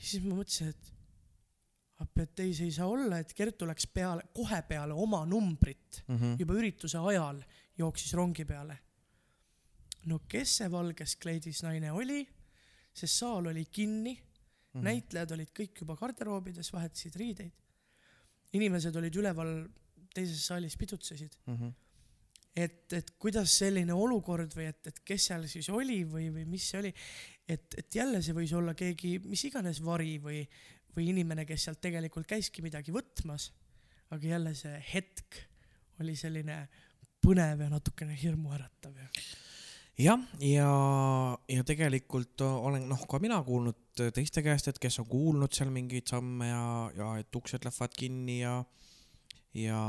Siis ma mõtlesin, et appi, et ei, see ei saa olla, et Kertu läks peale, kohe peale oma numbrit Mhm. juba ürituse ajal jooksis rongi peale. no kes see valges kleidis naine oli, see saal oli kinni mm, -hmm. näitlejad olid kõik juba garderoobides, vahetasid riideid. inimesed olid üleval teises saalis pidutsesid, Mhm. et, et kuidas selline olukord või et, et kes seal siis oli või, või mis see oli, et, et jälle see võis olla keegi mis iganes vari või, või inimene, kes sealt tegelikult käiski midagi võtmas. aga jälle see hetk oli selline põnev ja natukene hirmuäratav ja jah, ja, ja tegelikult olen noh, ka mina kuulnud teiste käest, et kes on kuulnud seal mingeid samme ja, ja et uksed lähevad kinni ja, ja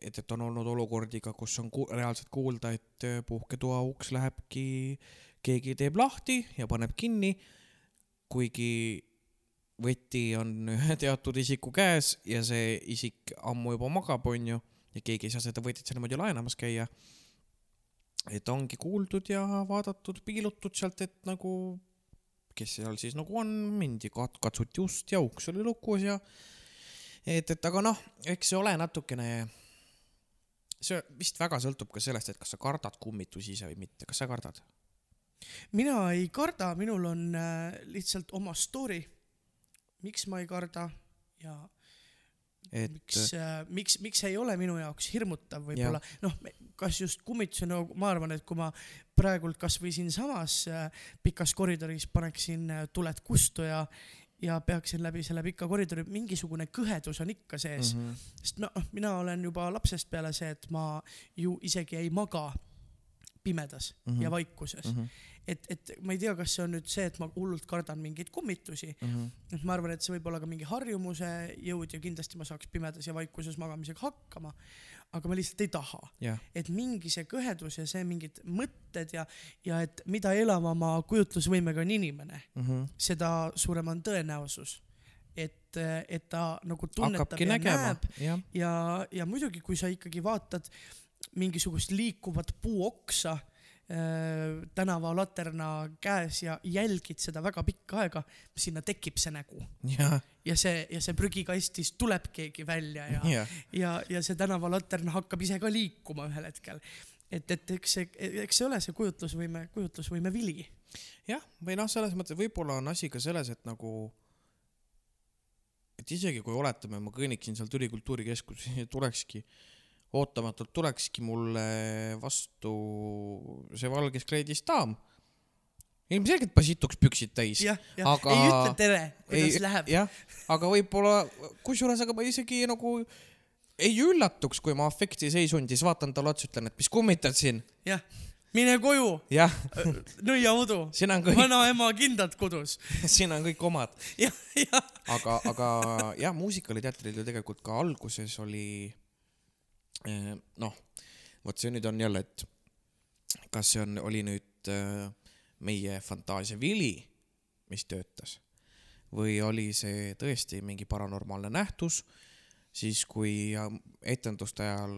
et, et on olnud olukordi ka, kus on ku reaalselt kuulda, et puhketoa uks lähebki, keegi teeb lahti ja paneb kinni, kuigi võti on ühe teatud isiku käes ja see isik ammu juba magab, onju, ja keegi ei saa seda võtit seal niimoodi laenamas käia et ongi kuuldud ja vaadatud, piilutud sealt, et nagu kes seal siis nagu on, mindi kat-, katsuti ust ja uks oli lukus ja et, et aga noh, eks see ole natukene, see vist väga sõltub ka sellest, et kas sa kardad kummitusi ise või mitte, kas sa kardad? Mina ei karda, minul on äh, lihtsalt oma story, miks ma ei karda ja et miks äh,, miks, miks see ei ole minu jaoks hirmutav võib-olla, noh, kas just kummitusi, no ma arvan, et kui ma praegult kasvõi siinsamas äh, pikas koridoris paneksin äh, tuled kustu ja ja peaksin läbi selle pika koridori, mingisugune kõhedus on ikka sees mm. -hmm. sest ma, mina olen juba lapsest peale see, et ma ju isegi ei maga pimedas mm Mhm. -hmm. ja vaikuses mm. Mhm. -hmm. et, et ma ei tea, kas see on nüüd see, et ma hullult kardan mingeid kummitusi, Mhm. et ma arvan, et see võib olla ka mingi harjumuse jõud ja kindlasti ma saaks pimedas ja vaikuses magamisega hakkama. aga ma lihtsalt ei taha, jah, et mingi see kõhedus ja see mingid mõtted ja, ja et mida elavama kujutlusvõimega on inimene, Mhm. seda suurem on tõenäosus, et, et ta nagu tunnetab hakkabki ja nägema näeb, jah, ja, ja muidugi, kui sa ikkagi vaatad mingisugust liikuvat puuoksa äh, tänavalaterna käes ja jälgid seda väga pikka aega, sinna tekib see nägu ja see ja see prügikastist tuleb keegi välja ja, jah, ja, ja see tänavalatern hakkab ise ka liikuma ühel hetkel. et, et eks see, eks see ole see kujutlusvõime, kujutlusvõime vili. jah, või noh, selles mõttes võib-olla on asi ka selles, et nagu, et isegi kui oletame, ma kõnniksin sealt Türi kultuurikeskuses ja tulekski, ootamatult tulekski mulle vastu see valges kleidis daam, ilmselgelt pasituks püksid täis. Aga- ei ütle tere, kuidas ei, läheb. jah, aga võib-olla, kusjuures, aga ma isegi nagu ei üllatuks, kui ma afektiseisundis vaatan talle otsa, ütlen, et mis kummitad siin. jah, mine koju, jah, nõiaudu, siin on kõik, vanaema kindad kodus. siin on kõik omad. aga, aga jah, muusikaliteatril ju tegelikult ka alguses oli noh, vot see nüüd on jälle, et kas see on, oli nüüd eh, meie fantaasia vili, mis töötas või oli see tõesti mingi paranormaalne nähtus, siis kui äh, etenduste ajal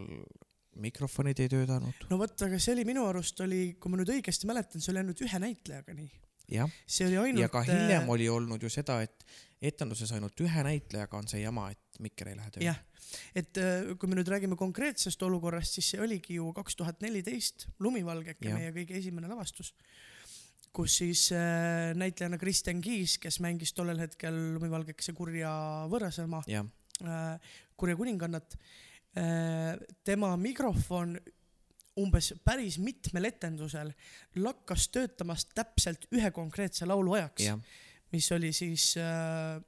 mikrofonid ei töötanud, no vot, aga see oli minu arust oli, kui ma nüüd õigesti mäletan, see oli ainult ühe näitlejaga nii. jah, see oli ainult. ja ka hiljem oli olnud ju seda, et etenduses ainult ühe näitlejaga on see jama, et mikker ei lähe tööle. jah, et äh, kui me nüüd räägime konkreetsest olukorrast, siis see oligi ju kaks tuhat neliteist Lumivalgeke, Jah. meie kõige esimene lavastus, kus siis äh, näitlejana Kristjan Kiis, kes mängis tollel hetkel Lumivalgekese kurja võõrasema äh, kurja kuningannat tema mikrofon umbes päris mitmel etendusel lakkas töötamast täpselt ühe konkreetse laulu ajaks mis oli siis äh,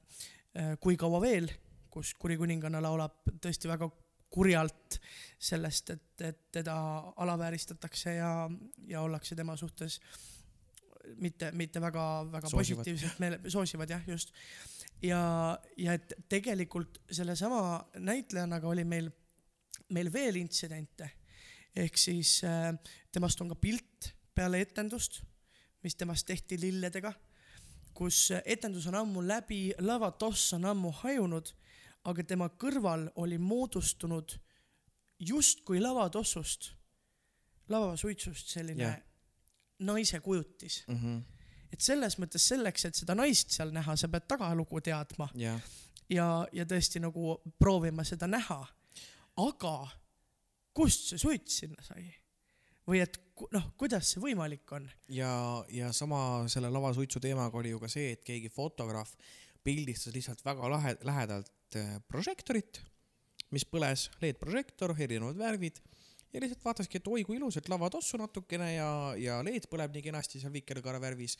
äh, Kui kaua veel, kus kuri kuninganna laulab tõesti väga kurjalt sellest, et, et teda alavääristatakse ja, ja ollakse tema suhtes mitte, mitte väga-väga positiivselt meele, soosivad jah, just. ja, ja et tegelikult sellesama näitlejannaga oli meil, meil veel intsidente. ehk siis äh, temast on ka pilt peale etendust, mis temast tehti lilledega kus etendus on ammu läbi, lavatoss on ammu hajunud, aga tema kõrval oli moodustunud justkui lavatossust, lavasuitsust selline yeah. naise kujutis. mhm, et selles mõttes selleks, et seda naist seal näha, sa pead tagalugu teadma jah ja, ja tõesti nagu proovima seda näha. aga kust see suits sinna sai? Või et noh, kuidas see võimalik on? ja, ja sama selle lavasuitsu teemaga oli ju ka see, et keegi fotograaf pildistas lihtsalt väga lahe, lähedalt äh, prožektorit, mis põles, LED-prožektor, erinevad värvid ja lihtsalt vaataski, et oi kui ilus, et lavatossu natukene ja, ja LED põleb nii kenasti seal vikerkaare värvis.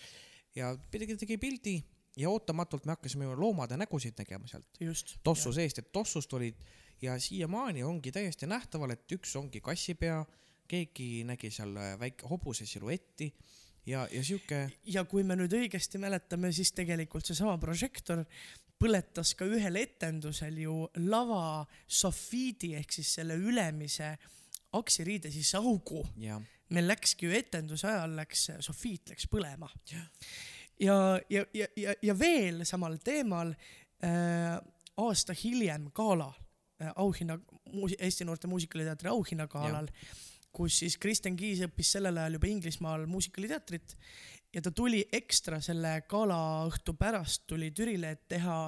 Ja tegi, tegi pildi ja ootamatult me hakkasime ju loomade nägusid nägema sealt. Tossu seest, et tossust olid. Ja siiamaani ongi täiesti nähtaval, et üks ongi kassipea, keegi nägi seal äh, väike hobuse siluetti ja, ja sihuke ja kui me nüüd õigesti mäletame, siis tegelikult seesama prožektor põletas ka ühel etendusel ju lava sofiidi ehk siis selle ülemise aksiriide sisse augu. ja meil läkski ju etenduse ajal läks sofiit läks põlema. ja, ja, ja, ja, ja veel samal teemal äh, aasta hiljem gala äh, auhinna, Eesti Noorte Muusikaliteatri auhinnagalal, kus siis Kristjan Kiis õppis sellel ajal juba Inglismaal muusikaliteatrit ja ta tuli ekstra selle galaõhtu pärast tuli Türile, et teha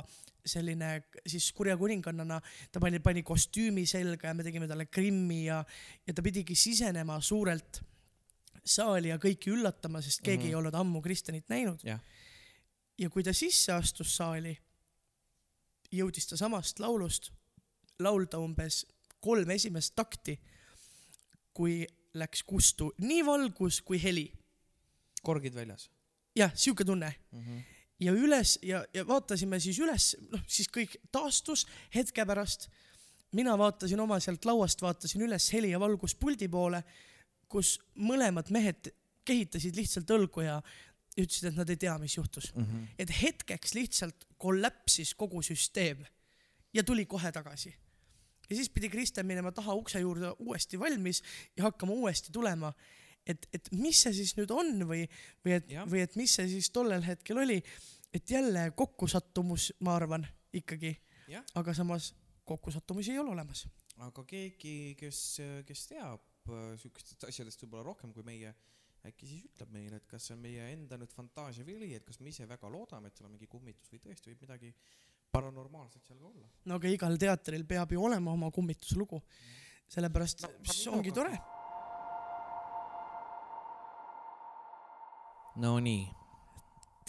selline siis kurja kuningannana, ta pani, pani kostüümi selga ja me tegime talle grimmi ja, ja ta pidigi sisenema suurelt saali ja kõiki üllatama, sest keegi mm -hmm. ei olnud ammu Kristjanit näinud. jah, ja kui ta sisse astus saali, jõudis ta samast laulust laulda umbes kolm esimest takti, kui läks kustu nii valgus kui heli. korgid väljas jah, sihuke tunne mm. -hmm. ja üles ja, ja vaatasime siis üles, noh siis kõik taastus hetke pärast. mina vaatasin oma sealt lauast, vaatasin üles heli ja valguspuldi poole, kus mõlemad mehed kehitasid lihtsalt õlgu ja ütlesid, et nad ei tea, mis juhtus. Mm -hmm. et hetkeks lihtsalt kollapsis kogu süsteem ja tuli kohe tagasi. Ja siis pidi Kristjan minema taha ukse juurde uuesti valmis ja hakkama uuesti tulema. et, et mis see siis nüüd on või, või et või et mis see siis tollel hetkel oli, et jälle kokkusattumus, ma arvan ikkagi aga samas kokkusattumusi ei ole olemas. aga keegi, kes, kes teab äh, siukestest asjadest võib-olla rohkem kui meie, äkki siis ütleb meile, et kas see on meie enda nüüd fantaasia vili, et kas me ise väga loodame, et seal on mingi kummitus või tõesti võib midagi paranormaalset seal ka olla. no aga igal teatril peab ju olema oma kummituslugu. sellepärast No, no, see ongi tore. Nonii.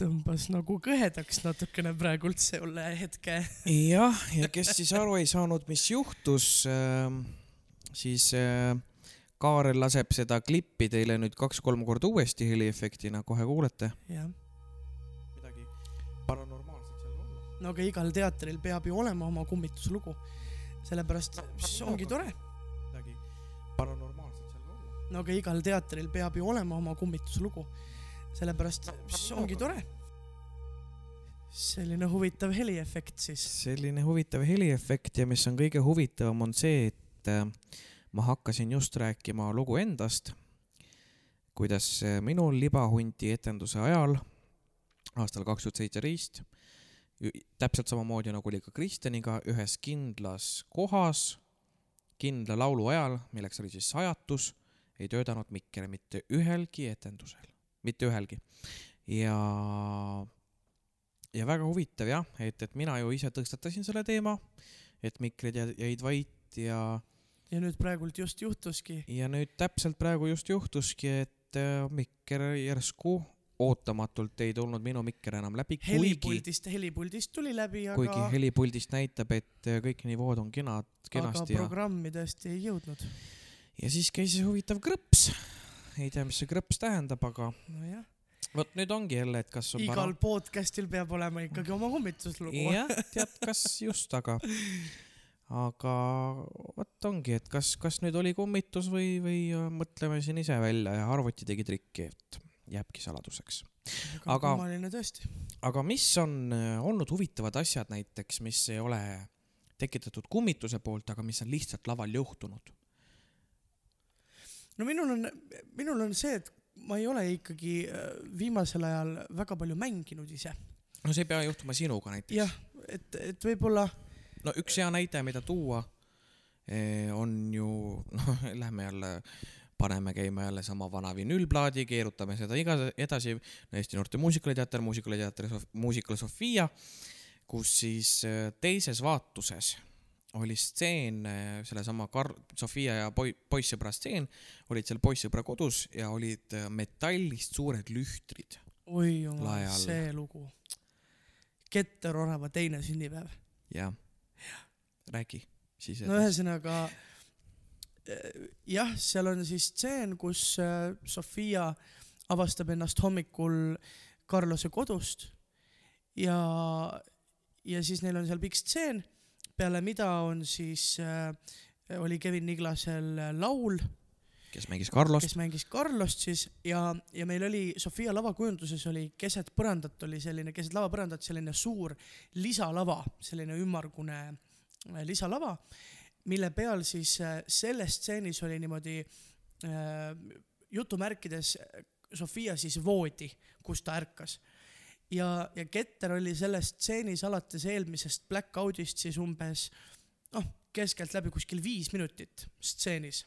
tõmbas nagu kõhedaks natukene praegult selle hetke. jah, ja kes siis aru ei saanud, mis juhtus, siis äh, Kaarel laseb seda klippi teile nüüd kaks-kolm korda uuesti heliefektina, kohe kuulete. jah, no aga igal teatril peab ju olema oma kummituslugu. sellepärast, see ongi tore. midagi paranormaalset seal olla. no aga igal teatril peab ju olema oma kummituslugu. sellepärast, see ongi tore. selline huvitav heliefekt siis. selline huvitav heliefekt ja mis on kõige huvitavam, on see, et äh, ma hakkasin just rääkima lugu endast, kuidas äh, minul libahunti etenduse ajal aastal kaks tuhat seitseteist täpselt samamoodi nagu oli ka Kristjaniga ühes kindlas kohas kindla laulu ajal, milleks oli siis sajatus, ei töötanud mikker mitte ühelgi etendusel, mitte ühelgi. ja, ja väga huvitav jah, et, et mina ju ise tõstatasin selle teema, et mikrid jä- jäid vait ja, ja nüüd praegult just juhtuski. ja nüüd täpselt praegu just juhtuski, et äh, mikker järsku ootamatult ei tulnud minu mikker enam läbi, kuigi, helipuldist, helipuldist tuli läbi, kuigi aga, helipuldist näitab, et äh, kõik nivood on kenad, aga kenasti ja, programmi tõesti ei jõudnud. ja siis käis huvitav krõps. ei tea, mis see krõps tähendab, aga nojah, vot nüüd ongi jälle, et kas on igal podcast'il peab olema ikkagi oma kummituslugu. jah, tead, kas just, aga, aga vot ongi, et kas, kas nüüd oli kummitus või, või äh, mõtleme siin ise välja ja arvuti tegi trikki, et jääbki saladuseks. aga aga- aga mis on äh, olnud huvitavad asjad näiteks, mis ei ole tekitatud kummituse poolt, aga mis on lihtsalt laval juhtunud? no minul on, minul on see, et ma ei ole ikkagi äh, viimasel ajal väga palju mänginud ise. no see ei pea juhtuma sinuga näiteks jah, et, et võib-olla no üks hea näide, mida tuua, on ju, noh, lähme jälle, paneme käima jälle sama vana vinüülplaadi, keerutame seda iga edasi, Eesti Noorte Muusikaliteater, Muusikaliteater, Muusikal Sofia, kus siis äh, teises vaatuses oli stseen, sellesama Kar-, Sofia ja poi-, poissõbra stseen, olid seal poissõbra kodus ja olid äh, metallist suured lühtrid. oi jumal see lugu. Keter Orava teine sünnipäev. jah, räägi siis no ühesõnaga jah, seal on siis stseen, kus eh, Sofia avastab ennast hommikul Carlose kodust ja, ja siis neil on seal pikk stseen, peale mida on siis äh,, oli Kevin Niglasel laul, kes mängis Carlost, kes mängis Carlost siis ja, ja meil oli Sofia lavakujunduses oli keset põrandat oli selline, keset lavapõrandat selline suur lisalava, selline ümmargune äh, lisalava, mille peal siis äh, selles stseenis oli niimoodi äh, jutumärkides äh, Sofia siis voodi, kus ta ärkas. ja, ja Keter oli selles stseenis alates eelmisest Black Outist siis umbes noh, keskeltläbi kuskil viis minutit stseenis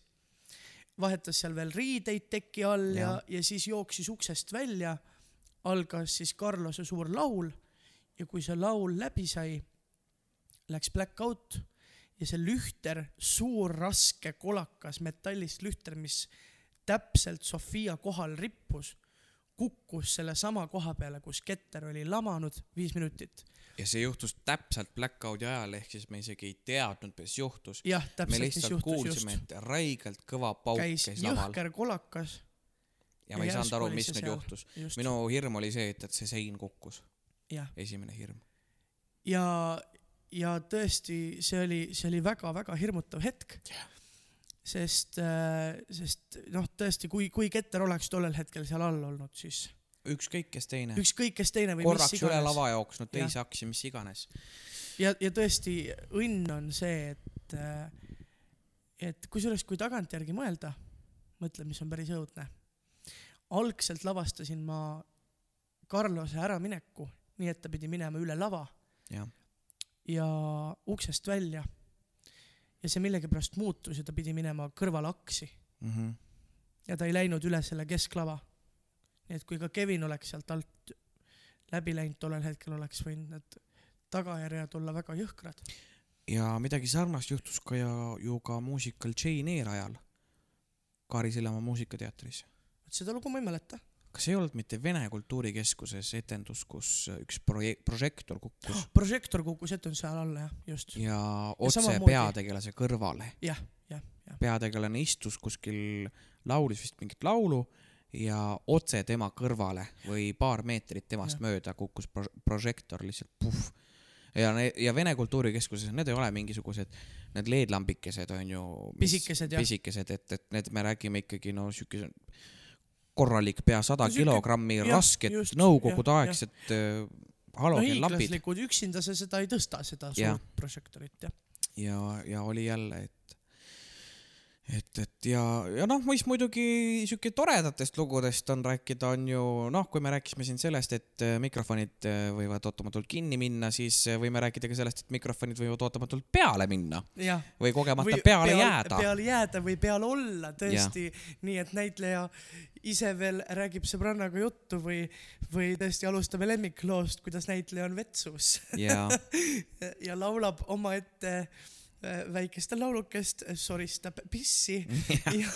vahetas seal veel riideid teki all ja, ja, ja siis jooksis uksest välja, algas siis Carlose suur laul ja kui see laul läbi sai, läks black out ja see lühter, suur raske kolakas metallist lühter, mis täpselt Sofia kohal rippus, kukkus sellesama koha peale, kus Keter oli lamanud viis minutit. ja see juhtus täpselt blackout'i ajal, ehk siis me isegi ei teadnud, mis juhtus. me lihtsalt juhtus kuulsime, et räigelt kõva pauk käis käis, laval jõhker kolakas. ja ma ei saanud aru, mis nüüd seal. juhtus. minu hirm oli see, et, et see sein kukkus, esimene hirm. ja, ja tõesti, see oli, see oli väga-väga hirmutav hetk. sest, sest noh, tõesti, kui, kui Keter oleks tollel hetkel seal all olnud, siis ükskõik kes teine, ükskõik kes teine või korraks üle lava jooksnud, Jah. teise aksi, mis iganes. ja, ja tõesti, õnn on see, et, et kusjuures, kui tagantjärgi mõelda, mõtle, mis on päris õudne. algselt lavastasin ma Carlose äramineku, nii et ta pidi minema üle lava ja uksest välja. ja see millegipärast muutus ja ta pidi minema kõrvale aksi Mhm. ja ta ei läinud üle selle kesklava. nii et kui ka Kevin oleks sealt alt läbi läinud tollel hetkel, oleks võinud need tagajärjed olla väga jõhkrad. ja midagi sarnast juhtus ka ja ju ka muusikal Jane Eyre ajal Kaari Sillamaa muusikateatris. vot seda lugu ma ei mäleta. Kas ei olnud mitte Vene Kultuurikeskuses etendus, kus üks projek-, prožektor kukkus prožektor kukkus etenduse ajal alla jah, just. ja otse samamoodi- peategelase kõrvale. jah, jah, jah. peategelane istus kuskil, laulis vist mingit laulu ja otse tema kõrvale või paar meetrit temast Jah. mööda kukkus pro- prožektor lihtsalt puhh. ja, ja Vene Kultuurikeskuses need ei ole mingisugused, need LED-lambikesed on ju. Pisikesed, jah. pisikesed, et, et need me räägime ikkagi no siukese korralik pea sada No kilogrammi jah, rasket nõukogudeaegset äh, no halogeenlapid hiiglaslikud, üksinda sa seda ei tõsta, seda Jah. suurt prožektorit jah. ja, ja oli jälle, et, et, et ja, ja noh, mis muidugi siuke toredatest lugudest on rääkida, on ju noh, kui me rääkisime siin sellest, et äh, mikrofonid äh, võivad ootamatult kinni minna, siis äh, võime rääkida ka sellest, et mikrofonid võivad ootamatult peale minna. Jah. või kogemata peale jääda. peale jääda või peal olla tõesti, nii et näitleja ise veel räägib sõbrannaga juttu või, või tõesti alustame lemmikloost, kuidas näitleja on vetsus. Ja, ja laulab omaette väikest laulukest, soristab pissi ja,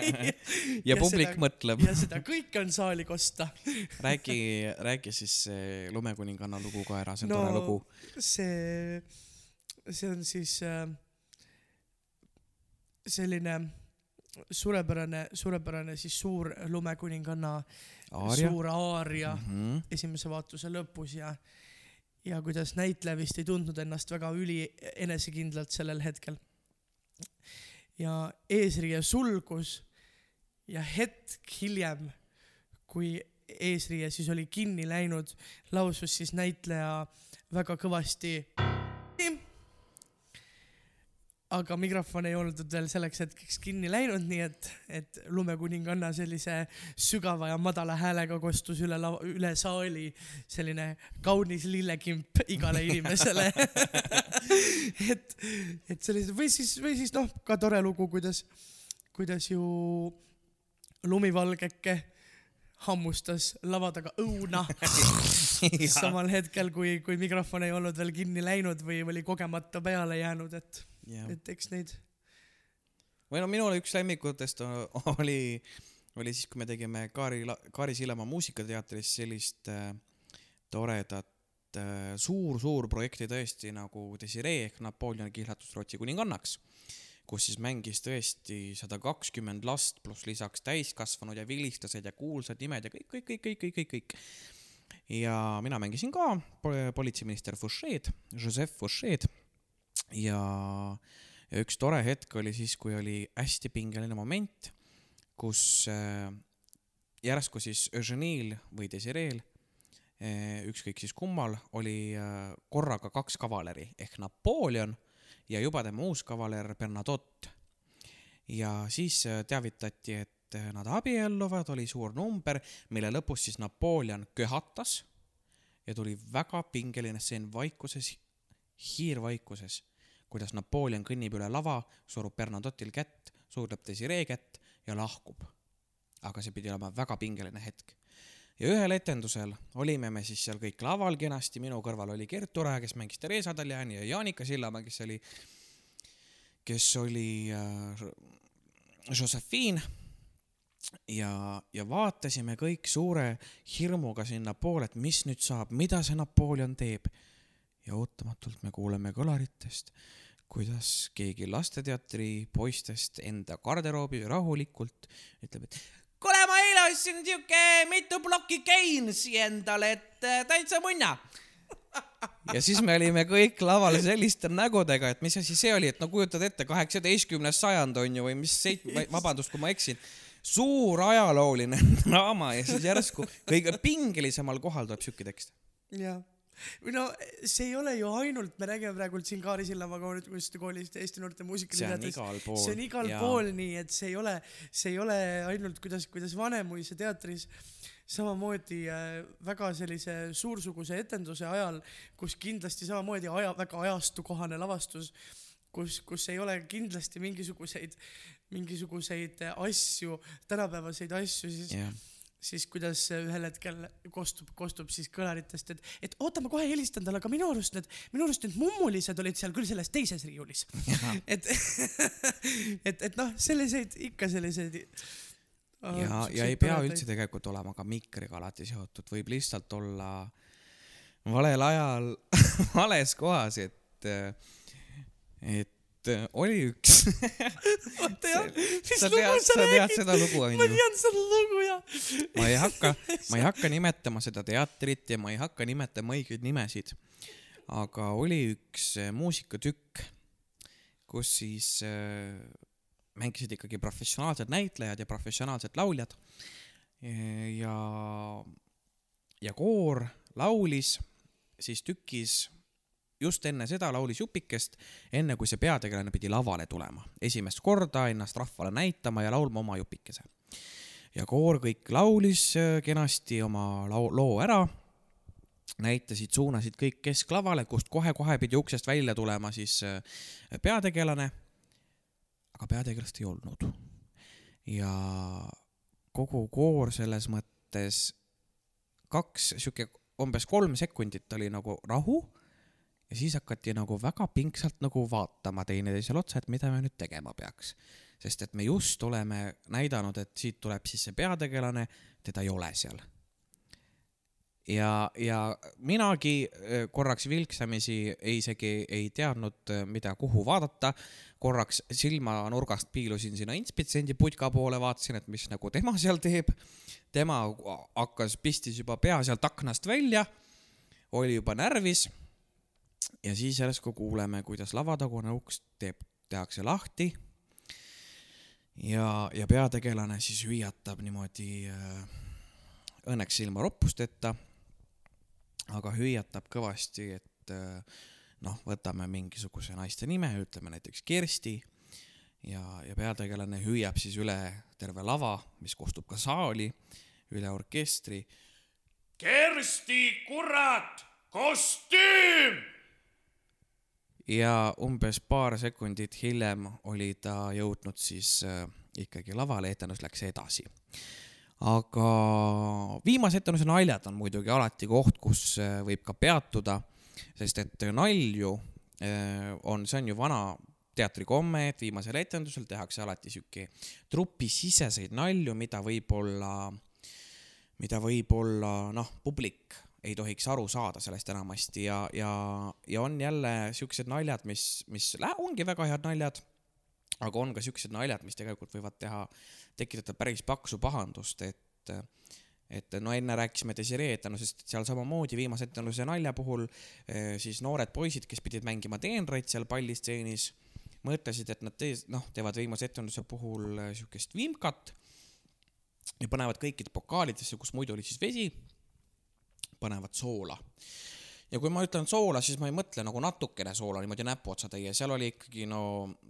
ja publik seda, mõtleb. ja seda kõike on saali kosta. räägi, räägi siis see lumekuninganna lugu ka ära, see on no, tore lugu. see, see on siis äh, selline suurepärane, suurepärane siis suur lumekuninganna Aaria. suur aaria mm. -hmm. esimese vaatuse lõpus ja ja kuidas näitleja vist ei tundnud ennast väga üli enesekindlalt sellel hetkel. ja eesriie sulgus ja hetk hiljem, kui eesriie siis oli kinni läinud, lausus siis näitleja väga kõvasti. Aga mikrofon ei olnud veel selleks hetkeks kinni läinud, nii et, et lumekuninganna sellise sügava ja madala häälega kostus üle lava, üle saali selline kaunis lillekimp igale inimesele. et, et sellised või siis, või siis noh, ka tore lugu, kuidas, kuidas ju lumivalgeke hammustas lava taga õuna samal hetkel, kui, kui mikrofon ei olnud veel kinni läinud või oli kogemata peale jäänud, et, et eks neid või no minul üks lemmikutest oli, oli siis, kui me tegime Kaari, Kaari Sillamaa muusikateatris sellist äh, toredat äh, suur-suur projekti tõesti nagu Desiree ehk Napoleoni kihlatus Rootsi kuningannaks, kus siis mängis tõesti sada kakskümmend last pluss lisaks täiskasvanud ja vilistased ja kuulsad nimed ja kõik, kõik, kõik, kõik, kõik, kõik, kõik. ja mina mängisin ka pol- politseiminister Fouchet, Joseph Fouchet ja ja üks tore hetk oli siis, kui oli hästi pingeline moment, kus äh, järsku siis Eugeniel või Desireel äh,, ükskõik siis kummal, oli äh, korraga kaks kavaleri ehk Napoleon ja juba tema uus kavaler Bernadotte. ja siis äh, teavitati, et nad abielluvad, oli suur number, mille lõpus siis Napoleon köhatas ja tuli väga pingeline stseen vaikuses, hiirvaikuses kuidas Napoleon kõnnib üle lava, surub Bernadotte'il kätt, suudleb Desiree kätt ja lahkub. aga see pidi olema väga pingeline hetk. ja ühel etendusel olime me siis seal kõik laval kenasti, minu kõrval oli Gert Ure, kes mängis Theresa Taljani ja Jaanika Sillamäe, kes oli, kes oli äh, Josephine ja, ja vaatasime kõik suure hirmuga sinnapoole, et mis nüüd saab, mida see Napoleon teeb ja ootamatult me kuuleme kõlaritest, kuidas keegi lasteteatri poistest enda garderoobis rahulikult ütleb, et kuule, ma eile ostsin siuke mitu plokki Keinsi endale, et äh, täitsa munna. ja siis me olime kõik laval selliste nägudega, et mis asi see oli, et no kujutad ette, kaheksateistkümnes sajand on ju või mis seit-, vabandust, kui ma eksin, suur ajalooline draama ja siis järsku kõige pingelisemal kohal tuleb siuke tekst. jah, no see ei ole ju ainult, me räägime praegu siin Kaari Sillamaa koolist, koolist Eesti Noorte pool. see on igal ja. pool nii, et see ei ole, see ei ole ainult kuidas, kuidas Vanemuise teatris samamoodi äh, väga sellise suursuguse etenduse ajal, kus kindlasti samamoodi aja, väga ajastukohane lavastus, kus, kus ei ole kindlasti mingisuguseid, mingisuguseid asju, tänapäevaseid asju, siis jah, siis kuidas ühel hetkel kostub, kostub siis kõlaritest, et, et oota, ma kohe helistan talle, aga minu arust need, minu arust need mummulised olid seal küll selles teises riiulis. et, et, et noh, selliseid ikka selliseid ja, ja ei pea üldse tegelikult olema ka mikriga alati seotud, võib lihtsalt olla valel ajal vales kohas, et, et oli üks. oota jah, mis sa lugu sa sa räägid? seda lugu ma onju? tean seda lugu ja. ma ei hakka, ma ei hakka nimetama seda teatrit ja ma ei hakka nimetama õigeid nimesid. aga oli üks äh, muusikatükk, kus siis äh, mängisid ikkagi professionaalsed näitlejad ja professionaalsed lauljad. ja, ja koor laulis siis tükis just enne seda laulis jupikest, enne kui see peategelane pidi lavale tulema, esimest korda ennast rahvale näitama ja laulma oma jupikese. ja koor kõik laulis äh, kenasti oma lau-, loo ära, näitasid, suunasid kõik kesklavale, kust kohe-kohe pidi uksest välja tulema siis äh, peategelane. aga peategelast ei olnud. ja kogu koor selles mõttes kaks, sihuke umbes kolm sekundit oli nagu rahu ja siis hakati nagu väga pingsalt nagu vaatama teineteisele otsa, et mida me nüüd tegema peaks. sest et me just oleme näidanud, et siit tuleb siis see peategelane, teda ei ole seal. ja, ja minagi äh, korraks vilksamisi ei isegi ei teadnud, mida, kuhu vaadata. korraks silmanurgast piilusin sinna inspitsendi putka poole, vaatasin, et mis nagu tema seal teeb. tema hakkas, pistis juba pea sealt aknast välja, oli juba närvis ja siis järsku kuuleme, kuidas lavatagune uks teeb, tehakse lahti. ja, ja peategelane siis hüüatab niimoodi äh, õnneks ilma roppusteta, aga hüüatab kõvasti, et äh, noh, võtame mingisuguse naiste nime, ütleme näiteks Kersti ja, ja peategelane hüüab siis üle terve lava, mis kostub ka saali, üle orkestri. Kersti, kurat, kostüüm ja umbes paar sekundit hiljem oli ta jõudnud siis äh, ikkagi lavale, etendus läks edasi. aga viimase etenduse naljad on muidugi alati koht, kus äh, võib ka peatuda, sest et nalju äh, on, see on ju vana teatrikomme, et viimasel etendusel tehakse alati sihuke trupisiseseid nalju, mida võib-olla, mida võib-olla noh, publik ei tohiks aru saada sellest enamasti ja, ja, ja on jälle siuksed naljad, mis, mis ongi väga head naljad, aga on ka siuksed naljad, mis tegelikult võivad teha, tekitada päris paksu pahandust, et et no enne rääkisime Desiree etendusest, et seal samamoodi viimase etenduse nalja puhul eh, siis noored poisid, kes pidid mängima teenreid seal pallistseenis, mõtlesid, et nad tees-, noh, teevad viimase etenduse puhul eh, siukest vimkat ja panevad kõikide pokaalidesse, kus muidu oli siis vesi, panevad soola. ja kui ma ütlen soola, siis ma ei mõtle nagu natukene soola niimoodi näpuotsatäie, seal oli ikkagi no,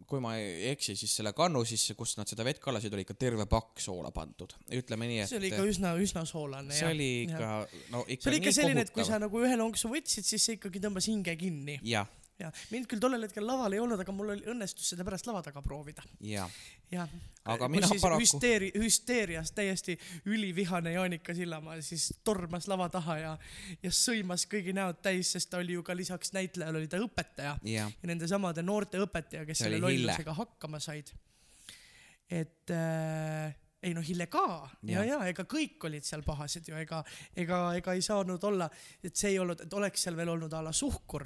kui ma ei eksi, siis selle kannu sisse, kust nad seda vett kallasid, oli ikka terve pakk soola pandud. ütleme nii, et see oli ikka üsna, üsna soolane see oli ikka, no ikka see oli ikka selline, et kui sa nagu ühe lonksu võtsid, siis see ikkagi tõmbas hinge kinni. jah, ja mind küll tollel hetkel laval ei olnud, aga mul oli õnnestus seda pärast lava taga proovida. jah. jah. Aga mina paraku- hüsteeri-, hüsteerias täiesti ülivihane Jaanika Sillamaa siis tormas lava taha ja, ja sõimas kõigi näod täis, sest ta oli ju ka lisaks näitlejale oli ta õpetaja jah, ja nendesamade noorte õpetaja, kes selle lollusega hakkama said. et äh, ei noh, Hille ka ja, Jah. ja ega kõik olid seal pahased ju, ega, ega, ega ei saanud olla, et see ei olnud, et oleks seal veel olnud a la suhkur.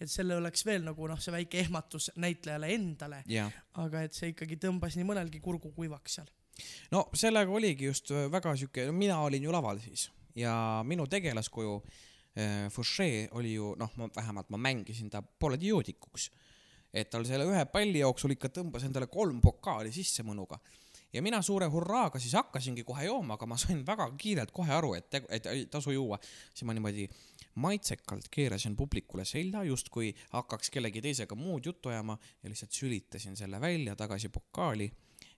Et selle oleks veel nagu noh, see väike ehmatus näitlejale endale, jah. aga et see ikkagi tõmbas nii mõnelgi kurgu kuivaks seal. no sellega oligi just äh, väga siuke, mina olin ju laval siis ja minu tegelaskuju äh, Fouché oli ju noh, ma vähemalt ma mängisin ta pooleldi joodikuks. et tal selle ühe palli jooksul ikka tõmbas endale kolm pokaali sisse mõnuga ja mina suure hurraaga siis hakkasingi kohe jooma, aga ma sain väga kiirelt kohe aru, et, et ei tasu juua. siis ma niimoodi maitsekalt keerasin publikule selja, justkui hakkaks kellegi teisega muud juttu ajama ja lihtsalt sülitasin selle välja tagasi pokaali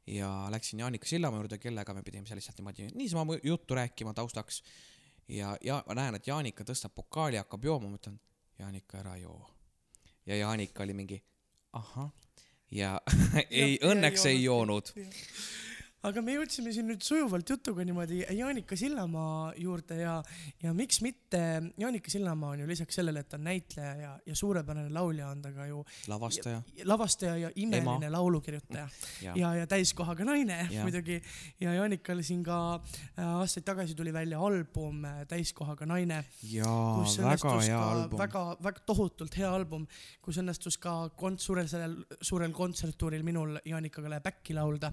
ja läksin Jaanika Sillamaa juurde, kellega me pidime seal lihtsalt niimoodi niisama juttu rääkima taustaks. ja, ja ma näen, et Jaanika tõstab pokaali, hakkab jooma, ma ütlen, Jaanika, ära joo. ja Jaanika oli mingi ahah, ja ei, õnneks ei joonud. Aga me jõudsime siin nüüd sujuvalt jutuga niimoodi Jaanika Sillamaa juurde ja, ja miks mitte, Jaanika Sillamaa on ju lisaks sellele, et ta on näitleja ja, ja suurepärane laulja, on ta ka ju lavastaja. lavastaja ja imeline Ema. laulukirjutaja ja, ja, ja täiskohaga naine Ja. muidugi ja Jaanikal siin ka äh, aastaid tagasi tuli välja album äh, Täiskohaga naine, jaa väga hea album. väga, väga tohutult hea album, kus õnnestus ka kont-, suurel sellel suurel kontserttuuril minul Jaanikaga back'i laulda.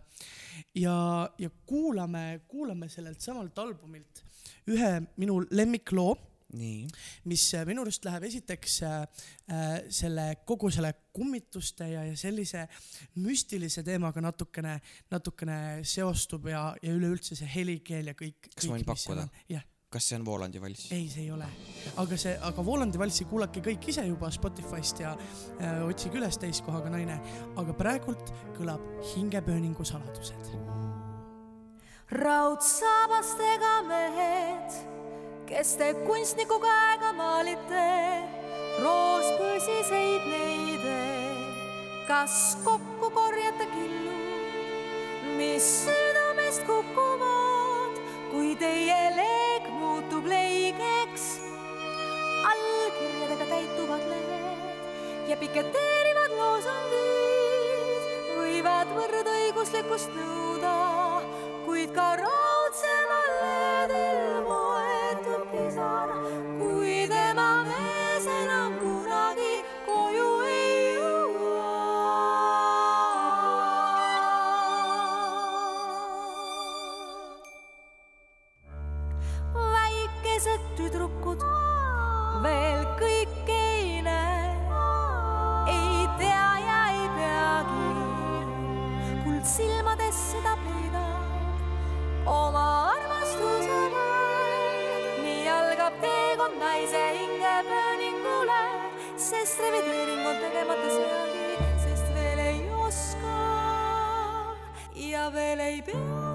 ja, ja kuulame, kuulame sellelt samalt albumilt ühe minu lemmikloo nii, mis äh, minu arust läheb esiteks äh, äh, selle kogu selle kummituste ja, ja sellise müstilise teemaga natukene, natukene seostub ja, ja üleüldse see helikeel ja kõik. Kas ma võin pakkuda? jah, kas see on Voolandi valss? ei, see ei ole, aga see, aga Voolandi valssi kuulake kõik ise juba Spotify'st ja äh, otsige üles täiskohaga naine, aga praegult kõlab hingepööningu saladused. raudsaabastega mehed, kes te kunstniku käega maalite roospõsiseid neide, kas kokku korjate killu, mis südamest kukuvad, kui teie leek muutub leigeks. allkirjadega täituvad lehed ja piketeerivad loosungid võivad võrdõiguslikkust nõuda, kuid ka raudsemal ja veel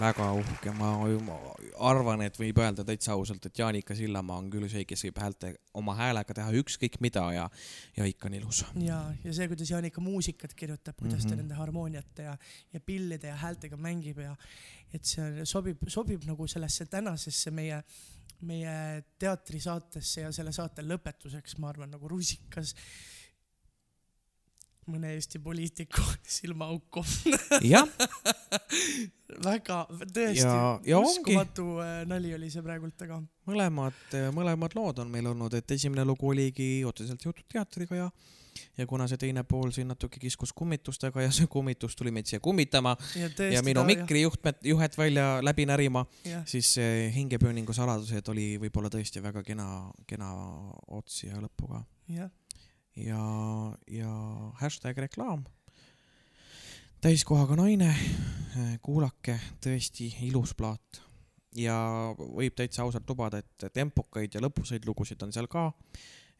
väga uhke, ma arvan, et võib öelda täitsa ausalt, et Jaanika Sillamaa on küll see, kes võib häälte, oma häälega teha ükskõik mida ja, ja ikka on ilus. ja, ja see, kuidas Jaanika muusikat kirjutab, kuidas mm -hmm. ta Mhm. nende harmooniate ja, ja pillide ja häältega mängib ja et see sobib, sobib nagu sellesse tänasesse meie, meie teatrisaatesse ja selle saate lõpetuseks, ma arvan, nagu rusikas mõne Eesti poliitiku silmaauku. jah, väga, tõesti Ja- ja ongi. uskumatu äh, nali oli see praegult, aga mõlemad, mõlemad lood on meil olnud, et esimene lugu oligi otseselt seotud teatriga ja ja kuna see teine pool siin natuke kiskus kummitustega ja see kummitus tuli meid siia kummitama ja tõesti ja minu mikrijuhtmed, juhet välja läbi närima, siis hingepööningu saladused oli võib-olla tõesti väga kena, kena ots siia lõppu ka. jah, ja, ja hashtag reklaam. täiskohaga naine, kuulake, tõesti ilus plaat ja võib täitsa ausalt lubada, et tempokaid ja lõpusaid lugusid on seal ka.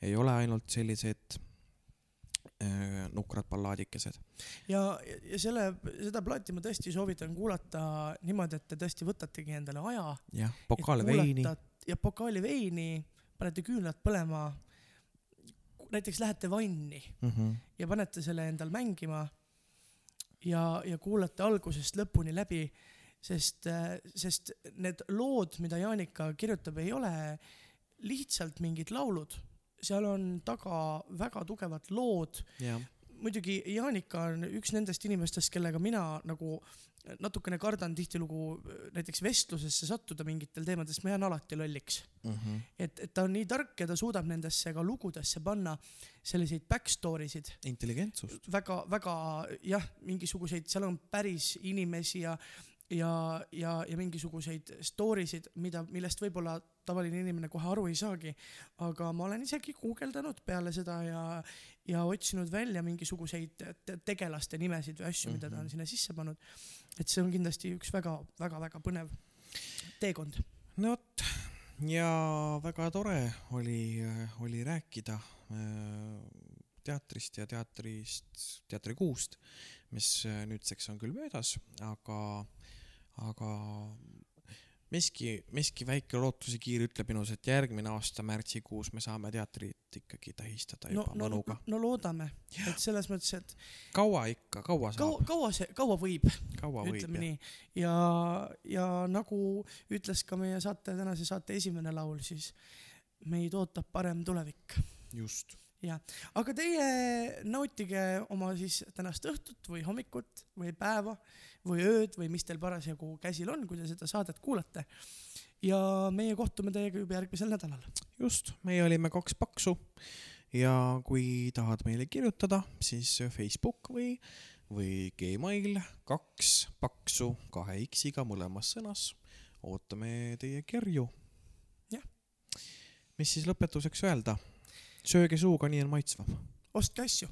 ei ole ainult sellised äh, nukrad ballaadikesed. ja, ja selle, seda plaati ma tõesti soovitan kuulata niimoodi, et te tõesti võtategi endale aja. jah, pokaal veini. ja pokaali veini, panete küünlad põlema. Näiteks lähete vanni Mm -hmm. ja panete selle endal mängima ja, ja kuulate algusest lõpuni läbi, sest, sest need lood, mida Jaanika kirjutab, ei ole lihtsalt mingid laulud, seal on taga väga tugevad lood jah, muidugi Jaanika on üks nendest inimestest, kellega mina nagu natukene kardan tihtilugu näiteks vestlusesse sattuda mingitel teemadel, sest ma jään alati lolliks. mm -hmm. et, et ta on nii tark ja ta suudab nendesse ka lugudesse panna selliseid back story sid intelligentsust. väga-väga jah, mingisuguseid, seal on päris inimesi ja ja, ja, ja mingisuguseid story sid, mida, millest võib-olla tavaline inimene kohe aru ei saagi. aga ma olen isegi guugeldanud peale seda ja, ja otsinud välja mingisuguseid te tegelaste nimesid või asju, mida ta on sinna sisse pannud. et see on kindlasti üks väga-väga-väga põnev teekond. no vot ja väga tore oli, oli rääkida äh, teatrist ja teatrist, teatrikuust, mis äh, nüüdseks on küll möödas, aga, aga miski, miski väike lootusekiir ütleb minus, et järgmine aasta märtsikuus me saame teatrit ikkagi tähistada no juba, no mõnuga., no loodame, et selles mõttes, et kaua ikka, kaua saab,, kaua see, kaua võib ütleme nii. ja, ja nagu ütles ka meie saate, tänase saate esimene laul, siis meid ootab parem tulevik. just, aga teie nautige oma siis tänast õhtut või hommikut või päeva või ööd või mis teil parasjagu käsil on, kui te seda saadet kuulate. ja meie kohtume teiega juba järgmisel nädalal. just, meie olime kaks paksu ja kui tahad meile kirjutada, siis Facebook või, või Gmail kaks paksu kahe X-iga mõlemas sõnas. ootame teie kirju. Jah. mis siis lõpetuseks öelda? Sööge suuga, nii on maitsvam. ostke asju.